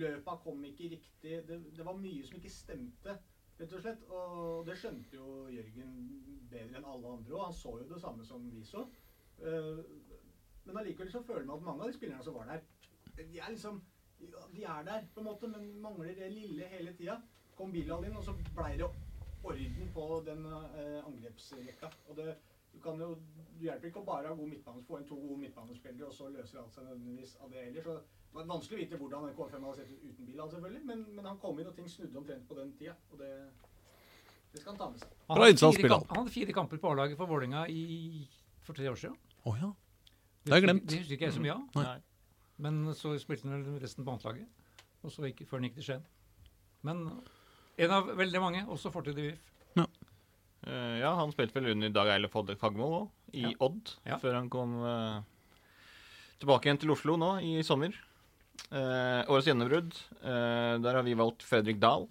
E: løpa kom ikke riktig. Det, det var mye som ikke stemte, rett og slett. Og det skjønte jo Jørgen bedre enn alle andre òg. Han så jo det samme som vi så. Eh, Men allikevel så føler man at mange av de spillerne som var der, de er liksom De er der, på en måte, men mangler det lille hele tida. Kom Bilal inn, og så blei det orden på den eh, angrepsrekka. Og det, Du kan jo du hjelper ikke å bare ha god midtbane, få inn to gode midtbanespillere, og så løser alt seg nødvendigvis av det heller. Så det var vanskelig å vite hvordan en KFM hadde sett ut uten Bilal, selvfølgelig, men, men han kom inn, og ting snudde omtrent på den tida. Og det, det skal han ta med seg.
C: Han hadde fire kamp- Han hadde fire kamper på A-laget for Vålerenga for tre år siden.
A: Å ja.
C: Det
A: Det har jeg glemt.
C: Det husker ikke jeg så mye av. Men så spilte han vel resten på annetlaget. Og så gikk, før han gikk til Skien. Men en av veldig mange, også fortid i VIF.
D: Eh, ja, han spilte vel under Dag Eilif Odde Fagmo òg, i
C: Ja.
D: Odd,
C: Ja.
D: før han kom uh, tilbake igjen til Oslo nå i sommer. Uh, årets gjennombrudd, eh, der har vi valgt Fredrik Dahl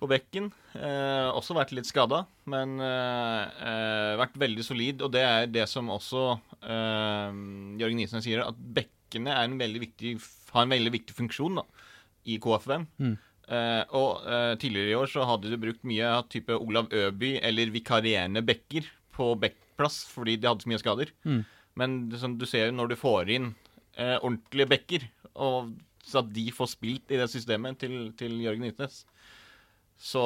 D: på bekken. Eh, også vært litt skada, men vært veldig solid. Og det er det som også Jørgen Nisen sier, at bekkene en viktig, har en veldig viktig funksjon da, i KFUM.
A: Mm.
D: Uh, og uh, tidligere i år så hadde du brukt mye av type Olav Øby eller vikarierende bekker på bekkplass fordi de hadde så mye skader.
A: Mm.
D: Men som du ser når du får inn uh, ordentlige bekker, og så at de får spilt i det systemet til, til Jørgen Ytnes, så,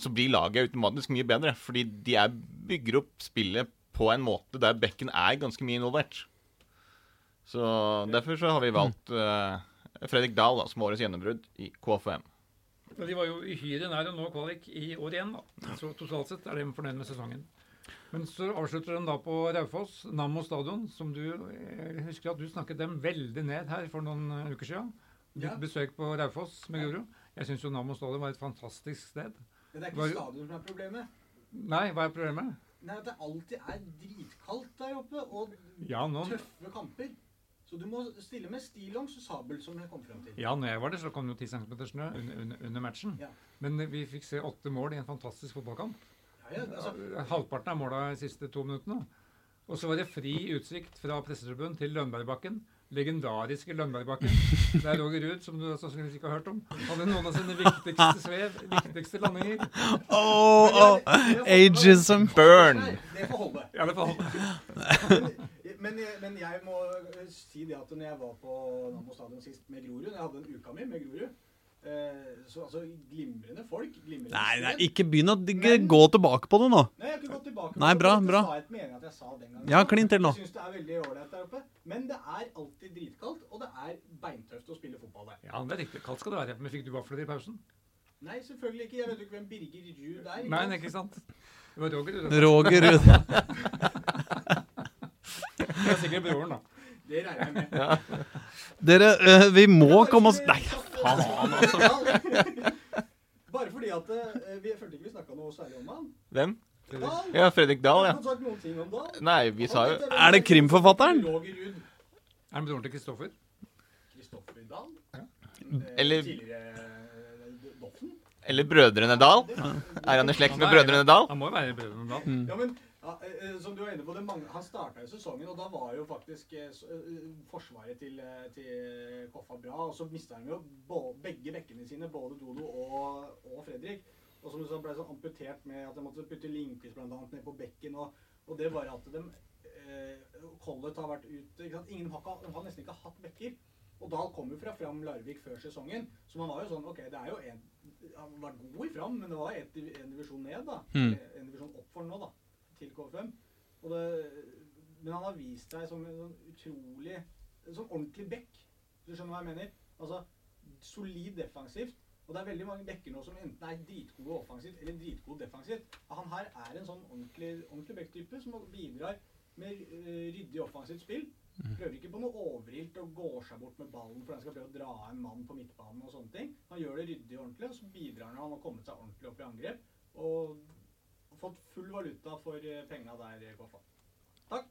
D: så blir laget automatisk mye bedre. Fordi de er, bygger opp spillet på en måte der bekken er ganske mye involvert. Så derfor så har vi valgt uh, Fredrik Dahl da, som årets gjennombrudd i KFM.
C: Men de var jo uhyre nær å nå kvalik i år igjen, da. Så totalt sett er de fornøyd med sesongen. Men så avslutter de da på Raufoss, Nammo stadion, som du Jeg husker at du snakket dem veldig ned her for noen eh, uker siden. Ditt
E: Ja.
C: besøk på Raufoss med Guro. Jeg syns jo Nammo stadion var et fantastisk sted.
E: Men det er
C: Var-
E: ikke stadion som er problemet.
C: Nei, hva er problemet?
E: Nei, At det alltid er dritkaldt der oppe, og
C: Ja, nå,
E: tøffe kamper. Så du må stille med stillongs og sabel, som jeg kom frem til.
C: ja, når jeg var der, så kom det jo 10 cm snø under, under, under matchen.
E: Ja.
C: Men vi fikk se åtte mål i en fantastisk fotballkamp.
E: Ja, ja, altså,
C: Halvparten av måla de siste to minuttene. Og så var det fri utsikt fra pressetribunen til Lønbergbakken. Legendariske Lønbergbakken. Der Roger Ruud, som du sannsynligvis ikke har hørt om, hadde noen av sine viktigste svev, viktigste landinger.
A: Oh, oh. Ageism.
D: Burn!
E: Det får holde.
C: Ja, det får holde. <laughs>
E: Men, men, jeg- må eh, si det at når jeg var på Nammo stadion sist med Grorud, jeg hadde en uka mi med Grorud eh, Så altså, glimrende folk. Glimrende
A: Nei, nei, ikke begynn å gå tilbake på det nå.
E: Nei, jeg har ikke gått tilbake.
A: Nei, bra,
E: Dette
A: bra.
E: sa jeg et mening at jeg sa den gangen.
A: Ja, klin til nå.
E: Jeg syns det er veldig ålreit der oppe. Men det er alltid dritkaldt, og det er beintøft å spille fotball der.
C: Ja, det er riktig. Kaldt skal det være. Men fikk du vafler i pausen?
E: Nei, selvfølgelig ikke. Jeg vet jo ikke hvem Birger Ruud er. ikke
C: Nei, ikke sant? Det var Roger Ruud.
A: Roger Ruud. <laughs>
C: Det er sikkert broren, da.
E: Det regner jeg med.
A: Dere, eh, vi må komme oss Nei,
E: faen, altså. Bare fordi at eh, vi følte ikke vi snakka noe særlig om han.
D: Hvem?
E: Dahl.
D: Ja, Fredrik Dahl,
E: Har
D: ja.
E: du sagt noen ting om Dahl?
D: Nei, vi sa jo
A: Er det krimforfatteren?
E: Roger Ruud.
C: Er det broren til Kristoffer?
E: Kristoffer Dahl? Eh,
D: Eller-
E: Tidligere eh, Doffen?
D: Eller Brødrene Dahl. Er han i slekt med Brødrene Dahl?
C: Han må jo være brødrene da.
A: Mm.
E: Ja, men ja, eh, eh, som du var inne på, det mange, han starta jo sesongen, og da var jo faktisk eh, forsvaret til, til Koffa bra. Og så mista han jo begge bekkene sine, både Dodo og, og Fredrik. Og som du sa, ble så amputert med at de måtte putte Lindqvist annet ned på bekken. Og, og det var at de eh, Collett har vært ute? Ingen har, de har nesten ikke hatt bekker. Og Dahl kom jo fra Fram Larvik før sesongen, så man var jo sånn OK, det er jo en Han var god i Fram, men det var et, en divisjon ned, da.
A: Mm.
E: En divisjon opp for nå, da. Til KFM. Det, men han har vist seg som en sånn utrolig Som ordentlig back. Du skjønner hva jeg mener? Altså solid defensivt. Og det er veldig mange backer nå som enten er dritgode offensivt eller dritgode defensivt. Han her er en sånn ordentlig, ordentlig back-type som bidrar med eh, ryddig offensivt spill. Prøver ikke på noe overilt og går seg bort med ballen for han skal prøve å dra en mann på midtbanen og sånne ting. Han gjør det ryddig og ordentlig, og så bidrar han. Han har kommet seg ordentlig opp i angrep. Og fått full valuta for eh, penga der, Koffa. Takk.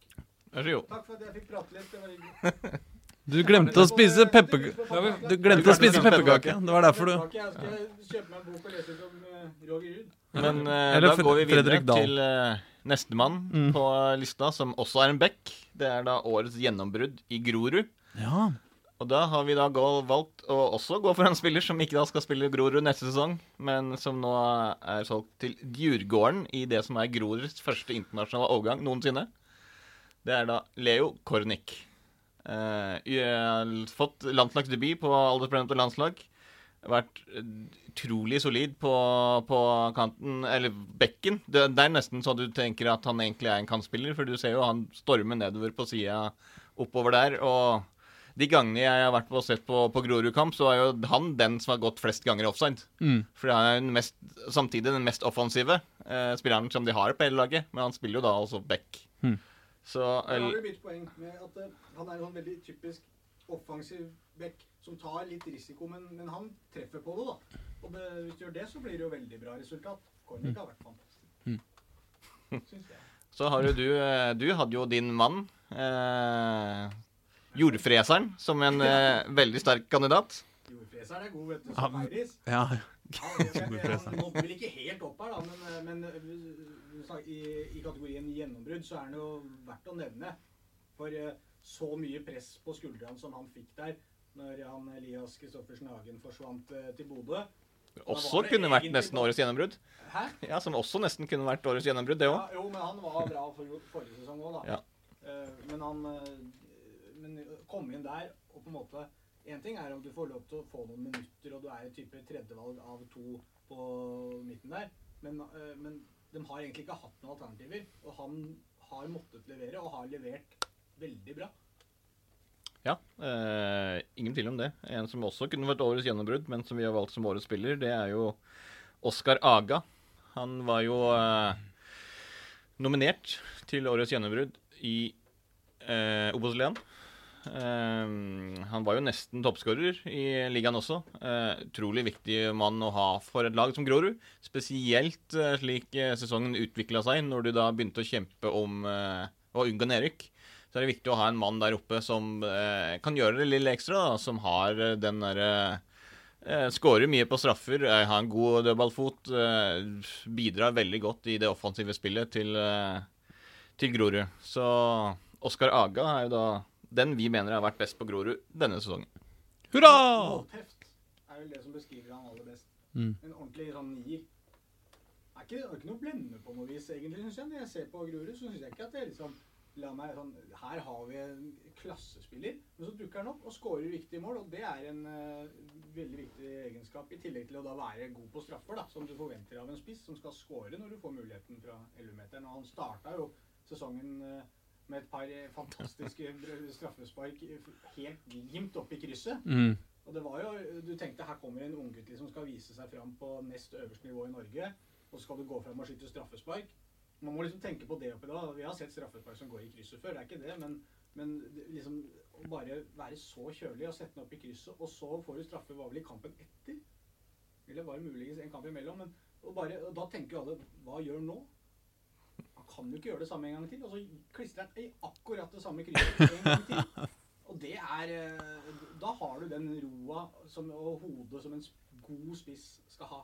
D: Vær så god.
E: Takk for at jeg fikk prate litt. Det var hyggelig. <laughs>
A: Du glemte å spise pepperkake. Du glemte å spise pepperkake. Det var derfor du
E: Jeg skal kjøpe meg en bok og lese litt om eh, Roger Ruud.
D: Men
A: uh,
D: da går vi videre til uh, nestemann
A: Mm.
D: på lista, som også er en bekk. Det er da årets gjennombrudd i Grorud.
A: Ja.
D: Og da har vi da valgt å også gå for en spiller som ikke da skal spille Grorud neste sesong, men som nå er solgt til Djurgården i det som er Groruds første internasjonale overgang noensinne. Det er da Leo Kornic. Uh, har fått landslagsdebut på aldersbestemt landslag. vært eh, utrolig solid på, på kanten, eller bekken. Det, det er nesten så du tenker at han egentlig er en kantspiller, for du ser jo han stormer nedover på sida oppover der. og de gangene jeg har vært på og sett på, på Grorud-kamp, så er jo han den som har gått flest ganger offside.
A: Mm.
D: For han er den mest, samtidig den mest offensive eh, spilleren som de har på hele laget. Men han spiller jo da også back.
A: Mm.
D: Så
E: el... har du mitt poeng med at eh, han er en sånn veldig typisk offensiv back som tar litt risiko, men, men han treffer på det, da. Og det, hvis du gjør det, så blir det jo veldig bra resultat. Cornic har vært fantastisk.
A: Mm.
E: Syns jeg.
D: så har jo du eh, Du hadde jo din mann, eh, jordfreseren, som en eh, veldig sterk kandidat.
E: Jordfreseren er god, vet du. Som Eiris.
A: Ja,
E: Ja, Han <laughs> nådde vel ikke helt opp her, da, men, eh, men eh, i, i kategorien gjennombrudd så er han jo verdt å nevne. For eh, så mye press på skuldrene som han fikk der når han Elias Kristoffersen Hagen forsvant eh, til Bodø.
D: Også kunne vært nesten årets gjennombrudd.
E: Hæ?
D: Ja, Som også nesten kunne vært årets gjennombrudd, det òg.
E: Ja, jo, men han var bra for forrige sesong òg, da.
D: Ja.
E: Eh, men han Men komme inn der og på en måte Én ting er om du får lov til å få noen minutter, og du er en type tredjevalg av to på midten der, men, eh, men de har egentlig ikke hatt noen alternativer. Og han har måttet levere, og har levert veldig bra.
D: Ja, eh, ingen tvil om det. En som også kunne vært årets gjennombrudd, men som vi har valgt som årets spiller, det er jo Oskar Aga. Han var jo eh, nominert til årets gjennombrudd i eh, Obos-ligaen. Eh, han var jo nesten toppskårer i ligaen også. Eh, utrolig viktig mann å ha for et lag som Grorud. Spesielt eh, slik sesongen utvikla seg, når du da begynte å kjempe om å unngå nedrykk så er det viktig å ha en mann der oppe som kan gjøre det litt ekstra. Da, som har den derre Skårer mye på straffer, har en god dødballfot. Bidrar veldig godt i det offensive spillet til, til Grorud. Så Oskar Aga er jo da den vi mener har vært best på Grorud denne sesongen.
A: Hurra!
E: Målteft er vel det som beskriver han aller best.
A: Mm.
E: En ordentlig sånn nier. Det er ikke, det er ikke noe blendende på noe vis, egentlig, synes jeg. Når jeg ser på Grorud, så syns jeg ikke at det liksom La meg sånn Her har vi en klassespiller, men så dukker han opp og skårer viktige mål, og det er en uh, veldig viktig egenskap, i tillegg til å da være god på straffer, da, som du forventer av en spiss som skal skåre når du får muligheten fra 11-meteren. Og han starta jo sesongen eh, med et par eh, fantastiske <laughs> straffespark helt glimt opp i krysset.
A: Mm.
E: Og det var jo, Du tenkte her kommer en unggutt som skal vise seg fram på nest øverste nivå i Norge. Og så skal du gå fram og skyte straffespark. Man må liksom tenke på det oppi da. Vi har sett straffespark som går i krysset før, det er ikke det. Men, men liksom å bare være så kjølig og sette den opp i krysset, og så får du straffe var vel i kampen etter? Eller var det muligens en kamp imellom? Men, og, bare, og da tenker jo alle hva gjør nå? Han kan jo ikke gjøre det samme en gang til. Og så klistrer han i akkurat det samme krysset en gang til. <laughs> Og det er eh, Da har du den roa som, og hodet som en god spiss skal ha.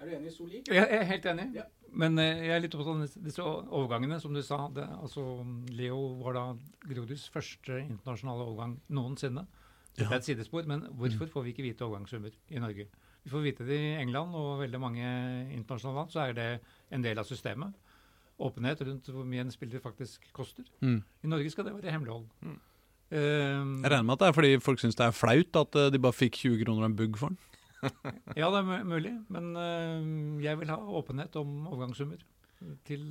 E: Er du enig, Soli?
C: Jeg er helt enig.
E: Ja.
C: Men eh, jeg er litt opptatt av disse- disse overgangene, som du sa. Det, altså, Leo var da Groruds første internasjonale overgang noensinne. Det er et sidespor, men hvorfor får vi ikke vite overgangssummer i Norge? Vi får vite det i England og veldig mange internasjonale land, så er det en del av systemet. Åpenhet rundt hvor mye en spiller faktisk koster.
A: Mm.
C: I Norge skal det være hemmelighold.
D: Mm.
C: Um,
A: Jeg regner med at det er fordi folk syns det er flaut at eh, de bare fikk 20 kroner en bugg for den. <laughs>
C: Ja, det er mulig, men uh, jeg vil ha åpenhet om overgangssummer til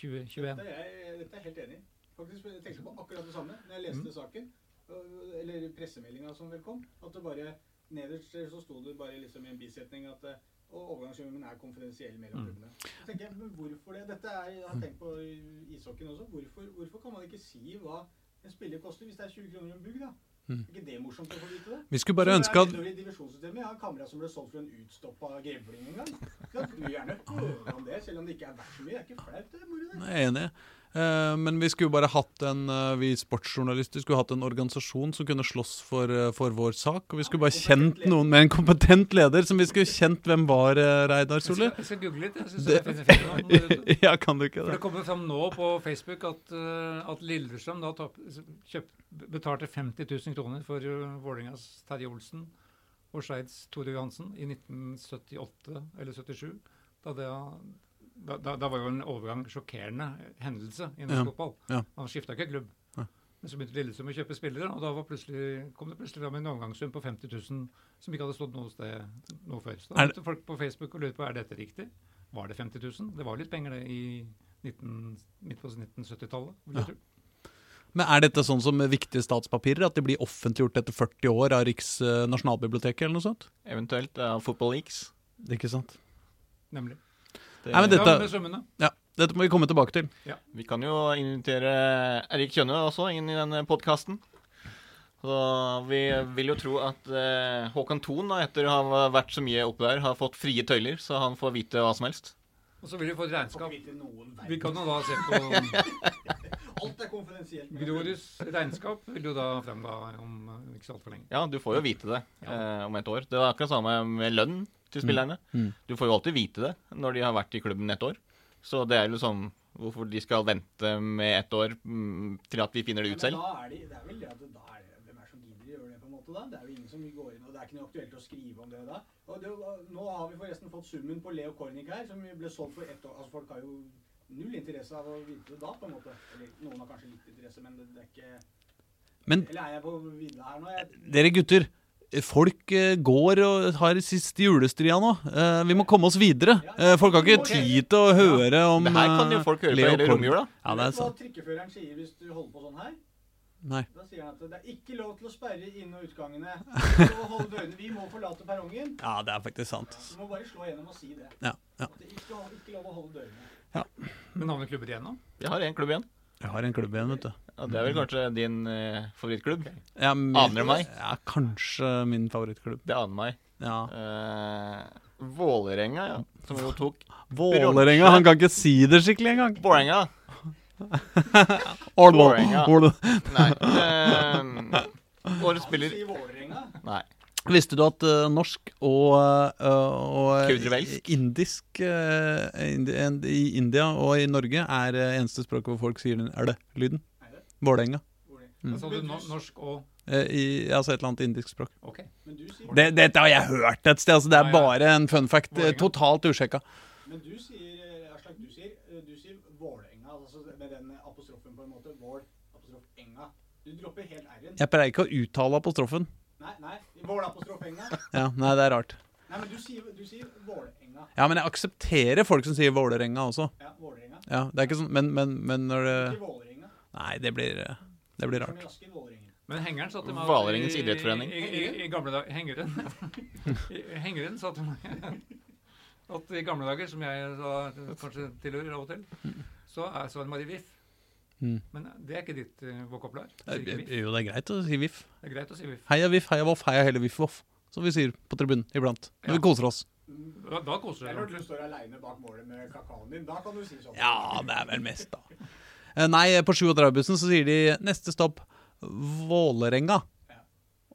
C: 2021.
E: Dette er jeg dette er helt enig i. Faktisk, jeg tenkte på akkurat det samme når jeg leste saken. øh, Eller pressemeldinga som vel kom. At det bare Nederst der så sto det bare liksom i en bisetning at øh, og overgangssummen er konfidensiell mellom
C: Mm.
E: klubbene. Så tenker jeg, men hvorfor det? Dette er, jeg har tenkt på i ishockeyen også. Hvorfor, hvorfor kan man ikke si hva en spiller koster hvis det er 20 kroner en bugg, da?
A: Mm.
E: Er ikke det morsomt å få vite det?
A: Vi skulle bare ønske at
E: i. Jeg har en kamerat som ble solgt for en utstoppa grevling en gang. Ja, du vil gjerne høre om det, selv om det ikke er verdt så mye. Det er ikke flaut, det moro, det.
A: Jeg er enig. Eh, men vi skulle bare hatt en eh, Vi sportsjournalister skulle hatt en organisasjon som kunne slåss for, eh, for vår sak. Og vi skulle bare kjent noen med en kompetent leder, som vi skulle kjent hvem var, Reidar Solli.
C: jeg skal google litt. Jeg synes
A: Det-
C: det, finner fint <laughs>
A: ja, kan du ikke det?
C: For
A: det?
C: kommer fram nå på Facebook at, at Lillestrøm da tapp, kjøpt, betalte 50 000 kroner for Vålerengas Terje Olsen og Skeids Tore Johansen i 1978 eller 77. Da, det, da, da, da var jo en overgang sjokkerende hendelse i norsk
A: Ja,
C: fotball.
A: ja.
C: Han skifta ikke klubb.
A: Ja.
C: Men så begynte Lillesund å kjøpe spillere, og da var kom det plutselig fram en overgangssum på 50 000 som ikke hadde stått noe sted noe før. Så da begynte folk på Facebook og lurte på er dette riktig. Var det 50 000? Det var litt penger det i 19, midt på 1970-tallet.
A: Ja. Men er dette sånn som viktige statspapirer? At de blir offentliggjort etter 40 år av Riks eh, nasjonalbiblioteket eller noe sånt?
D: Eventuelt uh, Football Leaks.
A: Ikke sant?
C: Nemlig.
D: Det,
A: Nei, men det-
C: Ja,
A: Dette- Ja, dette må vi komme tilbake til.
D: Vi kan jo invitere Erik Kjønne også inn i denne podkasten. Så vi vil jo tro at eh, Håkan Thon, da, etter å ha vært så mye oppe der, har fått frie tøyler, så han får vite hva som helst.
C: Og så vil vi få et regnskap. Vi kan jo da se på <laughs>
E: Alt er konfidensielt.
C: Grorus regnskap vil jo da fremgå om eh, ikke så altfor lenge.
D: Ja, du får jo vite det eh, om et år. Det er akkurat samme med lønn til spillerne.
A: Mm.
D: Du får jo alltid vite det når de har vært i klubben et år. Så det er jo liksom hvorfor de skal vente med ett år mm, til at vi finner det ut selv.
E: Men da er de, det er vel det at da er det, Hvem er som gidder å gjøre det, på en måte? da? Det er jo ingen som går inn, og det er ikke noe aktuelt å skrive om det da. Og det, nå har vi forresten fått summen på Leo Kornic her, som ble solgt for ett år. Altså Folk har jo null interesse av å vite det da, på en måte. Eller noen har kanskje litt interesse, men det, det er ikke
A: Men
E: Eller er jeg på vidda her nå? Jeg,
A: dere gutter, folk eh, går og har siste julestria nå. Eh, vi må komme oss videre. Eh, folk har ikke tid til å høre om
D: Det her kan jo folk høre på hele romjula.
A: Ja, det er
E: sant. hva trikkeføreren sier hvis du holder på sånn her?
A: Nei.
E: Da sier han at det er ikke lov til å sperre inn- og utgangene. Vi må forlate perrongen.
A: Ja, det er faktisk sant.
E: Du må bare slå gjennom og si det.
A: Ja, ja.
E: At det ikke, ikke lov å holde dørene. Ja.
C: Men navnet klubber igjen nå?
D: Vi har én klubb igjen.
A: Jeg har en klubb igjen, vet du.
D: Ja, det er vel kanskje din eh, favorittklubb?
A: Ja, min-
D: Aner det meg?
A: Ja, kanskje min favorittklubb.
D: Det aner meg.
A: Ja.
D: Eh, Vålerenga, ja. Som jo tok
A: Vålerenga. Han kan ikke si det skikkelig engang.
D: Vålerenga. Vålerenga. Nei. Eh, årets spiller
E: Si Vålerenga.
D: Nei.
A: Visste du at uh, norsk og, uh, og indisk uh, indi, i India og i Norge er eh, eneste språk hvor folk sier den.
E: Er det?
A: Vålerenga.
E: Vålerenga.
A: Mm.
C: Sa du norsk og
A: Eh, I, altså et eller annet indisk språk.
C: Ok.
E: Men du sier,
A: Det, dette har jeg hørt et sted. Altså, det er bare en fun fact.
C: Vålinga.
A: Totalt usjekka.
E: men du sier eh, Aslak, du sier, eh, du sier Vålerenga, altså med den apostrofen på en måte. Vål, apostrof, enga. Du dropper helt r-en.
A: Jeg pleier ikke å uttale apostrofen.
E: Nei, nei. Vål, apostrof, enga.
A: Ja, Nei, det er rart.
E: Nei, men du sier, du sier Vålerenga.
A: Ja, men jeg aksepterer folk som sier Vålerenga også.
E: Ja, Vålerenga.
A: Ja, det er ikke sånn, Men, men, men når det
E: Ikke Vålerenga.
A: Nei, det blir, eh, det blir
E: Som
A: rart.
E: i Vålerenga.
C: Men hengeren satt til meg
D: Valerengens idrettsforening.
C: I, i, i gamle dager Hengeren <laughs> Hengeren satt meg <laughs> at i gamle dager, som jeg da kanskje tilhører av og til, så er Svein Marie Viff.
A: Mm.
C: Men det er ikke ditt uh, vokabular.
A: Jo, det er greit å si VIF.
C: Det er greit å si Viff.
A: Heia VIF, heia Voff, heia hele VIF Voff. Som vi sier på tribunen iblant. Når
C: Ja.
A: vi koser oss.
C: Da, da koser
E: er
C: du
E: når du står aleine bak målet med kakaoen din. Da kan du si sånn.
A: Ja, det er vel mest, da. Eh, Nei, på 37-bussen så sier de neste stopp Vålerenga.
E: Ja.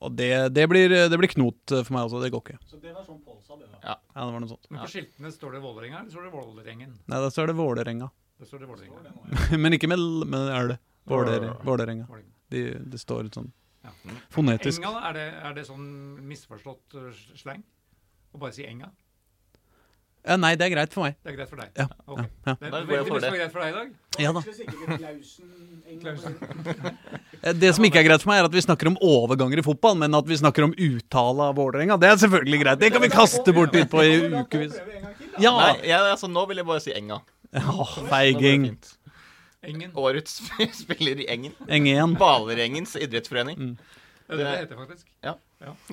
A: Og det, det, blir, det blir knot for meg også. Det går ikke.
E: Så det var sånn Pål sa det, da.
D: Ja.
A: Ja, det var noe sånt.
C: Men på skiltene står det Vålerenga, eller står det Vålerengen?
A: Nei, da står det Vålerenga.
C: Det står det Vålerenga.
E: ja. <laughs>
A: Men ikke med L, men er det. Våler, Vålerenga. De, det står sånn
C: Ja.
A: fonetisk.
C: Enga, er det, er det sånn misforstått sleng? slang? Å bare si enga?
A: Ja, nei, det er greit for meg.
C: Det er greit for deg?
A: Ja,
C: okay.
A: ja.
C: Det er veldig mye som
D: det.
C: er greit for deg i dag.
A: Ja da. <laughs> Eh, Det som ikke er greit for meg, er at vi snakker om overganger i fotball, men at vi snakker om uttale av Vålerenga, det er selvfølgelig greit. Det kan vi kaste bort litt på i ukevis. Ja!
D: Nei, altså, nå vil jeg bare si Enga. Det
A: feiging.
C: Engen.
D: Årets spiller i Engen.
A: Engen.
D: Balerengens idrettsforening.
C: Mm. det heter det faktisk.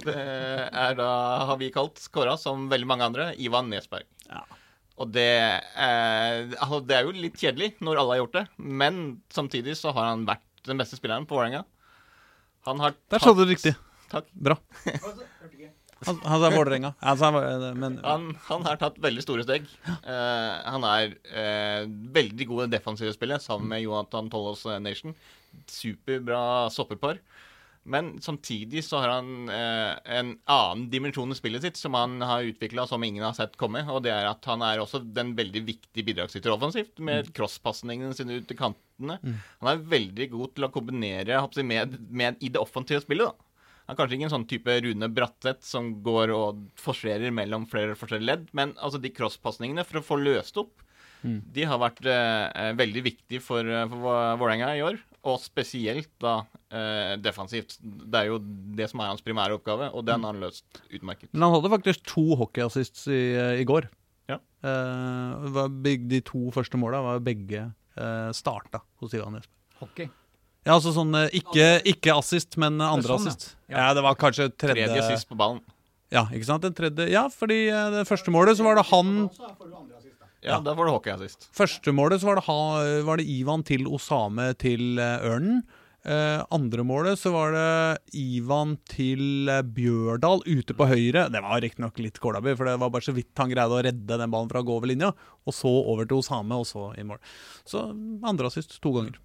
D: Det er da, har vi kalt Kåra, som veldig mange andre, Ivan Nesberg.
A: Ja.
D: Og det, er, altså, det er jo litt kjedelig når alle har gjort det, men samtidig så har han vært den beste spilleren på Vålerenga. Han har
A: Der sa du det riktig.
D: Takk.
A: Bra. <laughs> Han, han sa Vålerenga. Han men
D: Han, han har tatt veldig store steg. Uh, han er uh, veldig god i det defensive spillet, sammen med Jonathan Tollos eh, Nation. Superbra sopperpar. Men samtidig så har han eh, en annen dimensjon i spillet sitt som han har utvikla som ingen har sett komme. Og det er at han er også den veldig viktige bidragsyter offensivt, med crosspasningene sine ut til kantene. Han er veldig god til å kombinere med, med i det offensive spillet. da. Han er kanskje ikke en sånn type Rune Bratseth som går og forserer mellom flere forskjellige ledd, men altså de crosspasningene for å få løst opp, de har vært eh, eh, veldig viktige for, eh, for Vå- Vålerenga i år. Og spesielt da eh, defensivt. Det er jo det som er hans primære oppgave, og den har han løst utmerket.
A: Men han hadde faktisk to hockeyassists i, i går.
D: Ja.
A: Eh, de to første måla var begge starta hos Ivan Jesper.
C: Hockey.
A: Ja, altså sånn eh, ikke, ikke assist, men eh, andre
C: sånn,
A: assist. Ja. det var kanskje tredje,
D: Tredje sist på ballen.
A: Ja, ikke sant? Den tredje Ja, fordi eh, det første målet så var det han
E: assist.
D: Ja, da får du hockeyassist.
A: Første målet så var det, ha, var det Ivan til Osame til eh, Ørnen. Uh, andre målet så var det Ivan til Bjørdal ute på høyre. Det var riktignok litt kålaby, for det var bare så vidt han greide å redde den ballen fra å gå over linja. Og så over til Osame, og så i mål. Så andre assist to ganger.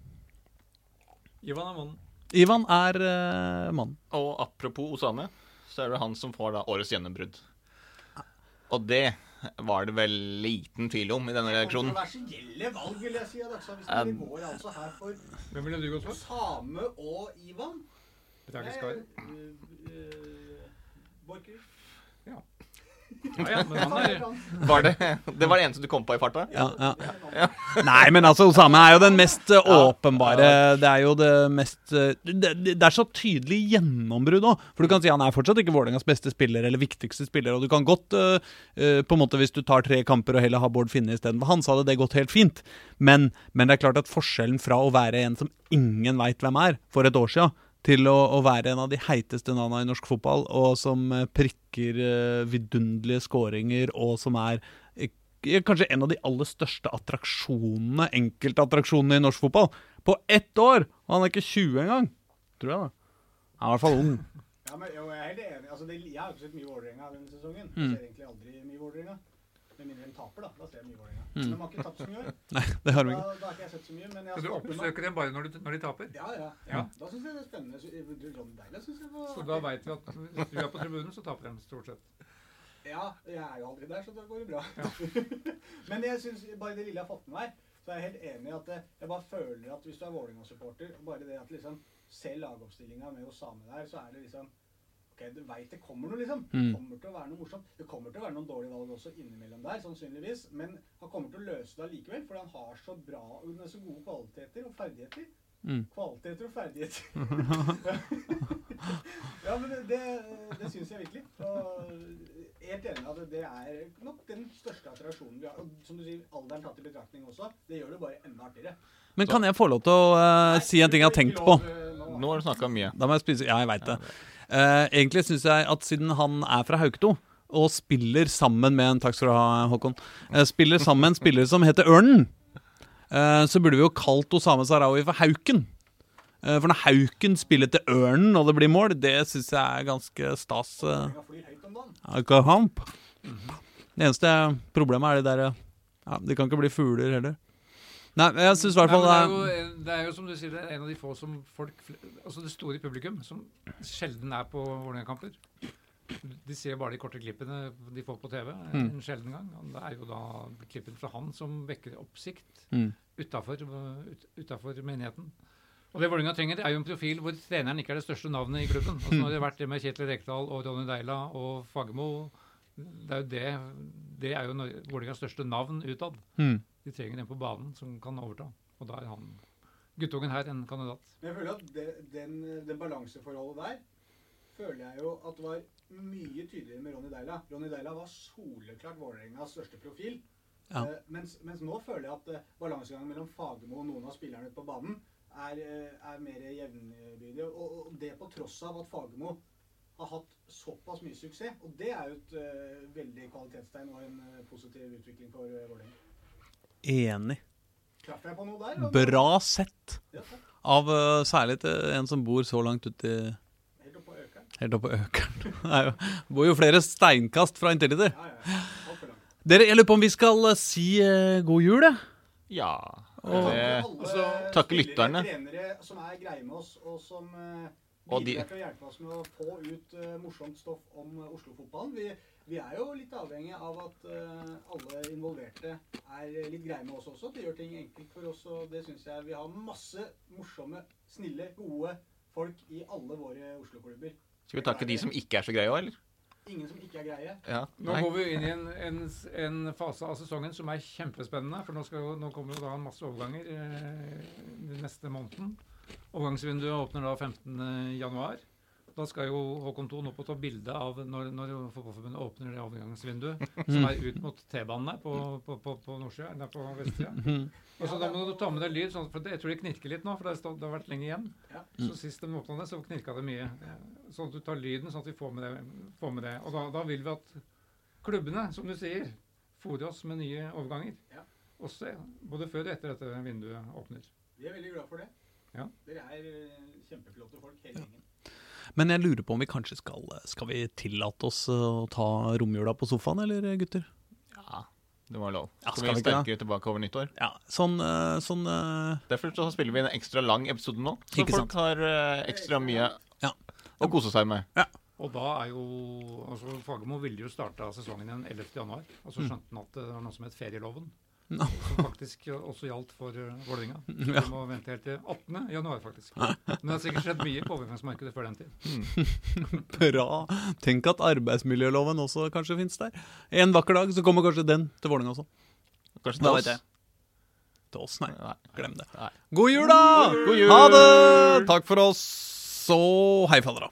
C: Ivan er mannen.
A: Ivan er uh, mannen.
D: Og apropos Osame, så er det han som får da årets gjennombrudd. Og det var det vel liten tvil om i denne reaksjonen.
E: Kontroversielle valg, vil jeg si. av Dagsavisen. Vi går altså her for
C: Hvem ville du gått for?
E: Same og Ivan.
C: Beklager, Skar.
E: Eh, eh, Borchgrevink.
C: Ja, ja, men han er <laughs>
D: Var det, det var det eneste du kom på i farta?
A: Ja, ja. Nei, men altså, Osame er jo den mest eh, åpenbare Det er jo det mest eh, Det, det er så tydelig gjennombrudd òg. For du kan si han er fortsatt ikke Vålerengas beste spiller eller viktigste spiller. Og du kan godt, uh, på en måte hvis du tar tre kamper og heller har Bård Finne istedenfor han, så hadde det gått helt fint. Men, men det er klart at forskjellen fra å være en som ingen veit hvem er, for et år sia, til å, å være en av de heiteste navna i norsk fotball, og som eh, prikker eh, vidunderlige skåringer, og som er eh, kanskje en av de aller største attraksjonene, enkeltattraksjonene i norsk fotball, på ett år! Og han er ikke 20 engang, tror jeg, da. Han er i hvert fall ung.
E: Ja, men jo, jeg er helt enig. Altså, det, jeg har ikke sett mye Vålerenga denne sesongen.
A: Mm.
E: Jeg ser egentlig aldri mye Vålerenga. Med mindre de taper, da. Da ser jeg mye Vålerenga. Men de har ikke tapt så mye. <laughs>
A: Nei, det har
E: de
A: vi
E: da
A: ikke.
E: har ikke jeg sett så mye. Men jeg har
C: Så du oppsøker dem bare når, du, når de taper?
E: Ja, ja.
C: Ja.
E: Da syns jeg det er spennende. Så- Johnny Deilig syns jeg var
C: Så da veit vi at hvis du er på tribunen, så taper de stort sett.
E: Ja, jeg er jo aldri der, så da går det bra. <laughs> Men jeg synes, bare det lille jeg har fått med meg, så er jeg helt enig i at eh, jeg bare føler at hvis du er Vålerenga-supporter, bare det at liksom ser lagoppstillinga med Osame der, så er det liksom Ok, du veit det kommer noe, liksom. Det
A: Mm.
E: kommer til å være noe morsomt. Det kommer til å være noen dårlige valg også innimellom der, sannsynligvis. Men han kommer til å løse det allikevel, fordi han har så bra med så gode kvaliteter og ferdigheter.
A: Mm.
E: Kvaliteter og ferdigheter. <laughs> ja, men det, det, det syns jeg virkelig. Og helt enig at det er nok den største attraksjonen vi har. Og som du sier, alderen tatt i betraktning også, det gjør det bare enda artigere.
A: Men kan jeg få lov til å uh, si en ting jeg har tenkt på?
D: Nå har du snakka mye.
A: Da må jeg spise Ja, jeg veit det. Eh, egentlig syns jeg at siden han er fra Hauketo, og spiller sammen med en Takk skal du ha, Håkon. eh, spiller sammen med en spiller som heter Ørnen, eh, så burde vi jo kalt Osame Sarawi for Hauken. Eh, for når Hauken spiller til Ørnen, og det blir mål, det syns jeg er ganske stas. eh. Det eneste problemet er de der ja, De kan ikke bli fugler heller. Nei, jeg syns i hvert fall det
C: det, er jo, det som du sier, det er en av de få som folk Altså det store publikum som sjelden er på Vålerenga-kamper. De ser bare de korte klippene de får på TV
A: Mm.
C: en sjelden gang. Og det er jo da klippen fra han som vekker oppsikt
A: mm.
C: utafor ut, menigheten. Og det Vålerenga trenger, er jo en profil hvor treneren ikke er det største navnet i klubben. Og nå har det vært det med Kjetil Rekdal og Ronny Deila og Fagermo. Det er jo det Det er jo Vålerengas største navn utad.
A: Mm.
C: De trenger en på banen som kan overta. Og da er han guttungen her en kandidat.
E: Men jeg føler at det, den, den balanseforholdet der føler jeg jo at var mye tydeligere med Ronny Deila. Ronny Deila var soleklart Vålerengas største profil.
A: Ja.
E: Uh, mens, mens nå føler jeg at uh, balansegangen mellom Fagermo og noen av spillerne ute på banen er, uh, er mer jevnbyrdig. Og, og det på tross av at Fagermo har hatt såpass mye suksess. Og det er jo et veldig kvalitetstegn og en positiv utvikling for uh, Vålerenga.
A: Enig.
E: Der?
A: Bra sett. Av uh, særlig til en som bor så langt ute i
E: Helt oppe på økeren.
A: Helt oppå Økeren. <laughs> Det bor jo flere steinkast fra Intility.
E: Ja.
A: Dere, jeg lurer på om vi skal uh, si uh, god jul, jeg.
D: Ja.
A: Og-
E: altså,
D: takke lytterne.
E: Trenere som er greie med oss, og som bidrar til å hjelpe oss med å få ut morsomt stoff om uh, Oslo-fotballen. Vi, vi er jo litt avhengig av at eh, alle involverte er litt greie med oss også. Det gjør ting enkelt for oss, og det syns jeg vi har masse morsomme, snille, gode folk i alle våre Oslo-klubber.
D: skal vi takke de som ikke er så greie òg, eller?
E: Ingen som ikke er greie.
D: Ja.
C: Nå går vi inn i en, en, en fase av sesongen som er kjempespennende. For nå, skal, nå kommer jo da en masse overganger eh, neste måneden. Overgangsvinduet åpner da 15. Da skal jo Håkon Thon opp og ta bilde av når, når Fotballforbundet åpner det overgangsvinduet, som er ut mot T-banen der på, på, på, på nordsida, der på vestsida. <laughs> Og så da må du ta med deg lyd, sånn, for jeg tror det knirker litt nå, for det, har stått- det har vært lenge igjen. Så sist de åpna det, så knirka det mye. Sånn at du tar lyden, sånn at vi får med det. Får med det. Og da, da vil vi at klubbene, som du sier, fòrer oss med nye overganger. Også både før og etter dette vinduet åpner.
E: Vi er veldig glad for det.
C: Ja.
E: Dere er kjempeflotte folk, hele gjengen.
A: Men jeg lurer på om vi kanskje skal Skal vi tillate oss eh, å ta romjula på sofaen, eller gutter?
D: Ja, det var lov.
A: Ja,
D: Så
A: skal
D: vi
A: vi
D: sterkere tilbake over nyttår.
A: Ja, sånn, eh, sånn eh,
D: Derfor så spiller vi en ekstra lang episode nå, så
A: folk
D: folk har eh, ekstra mye
A: Ja.
D: å kose seg med. Ja.
C: Og da er jo altså Fagermo ville jo starta sesongen igjen 11. januar. Og så skjønte han at det var noe som het ferieloven.
A: No.
C: Som faktisk også gjaldt for uh, Vålerenga. <laughs>
A: Ja.
C: Vi må vente helt til 18. januar, faktisk. Men det har sikkert skjedd mye på overgangsmarkedet før den tid. <laughs>
A: Bra. Tenk at arbeidsmiljøloven også kanskje finnes der. En vakker dag så kommer kanskje den til Vålerenga også.
D: Kanskje til oss.
A: Til oss, nei.
D: Nei.
A: Glem det.
D: Nei.
A: God jul, da!
D: God jul!
A: Ha det! Takk for oss, så hei fallera.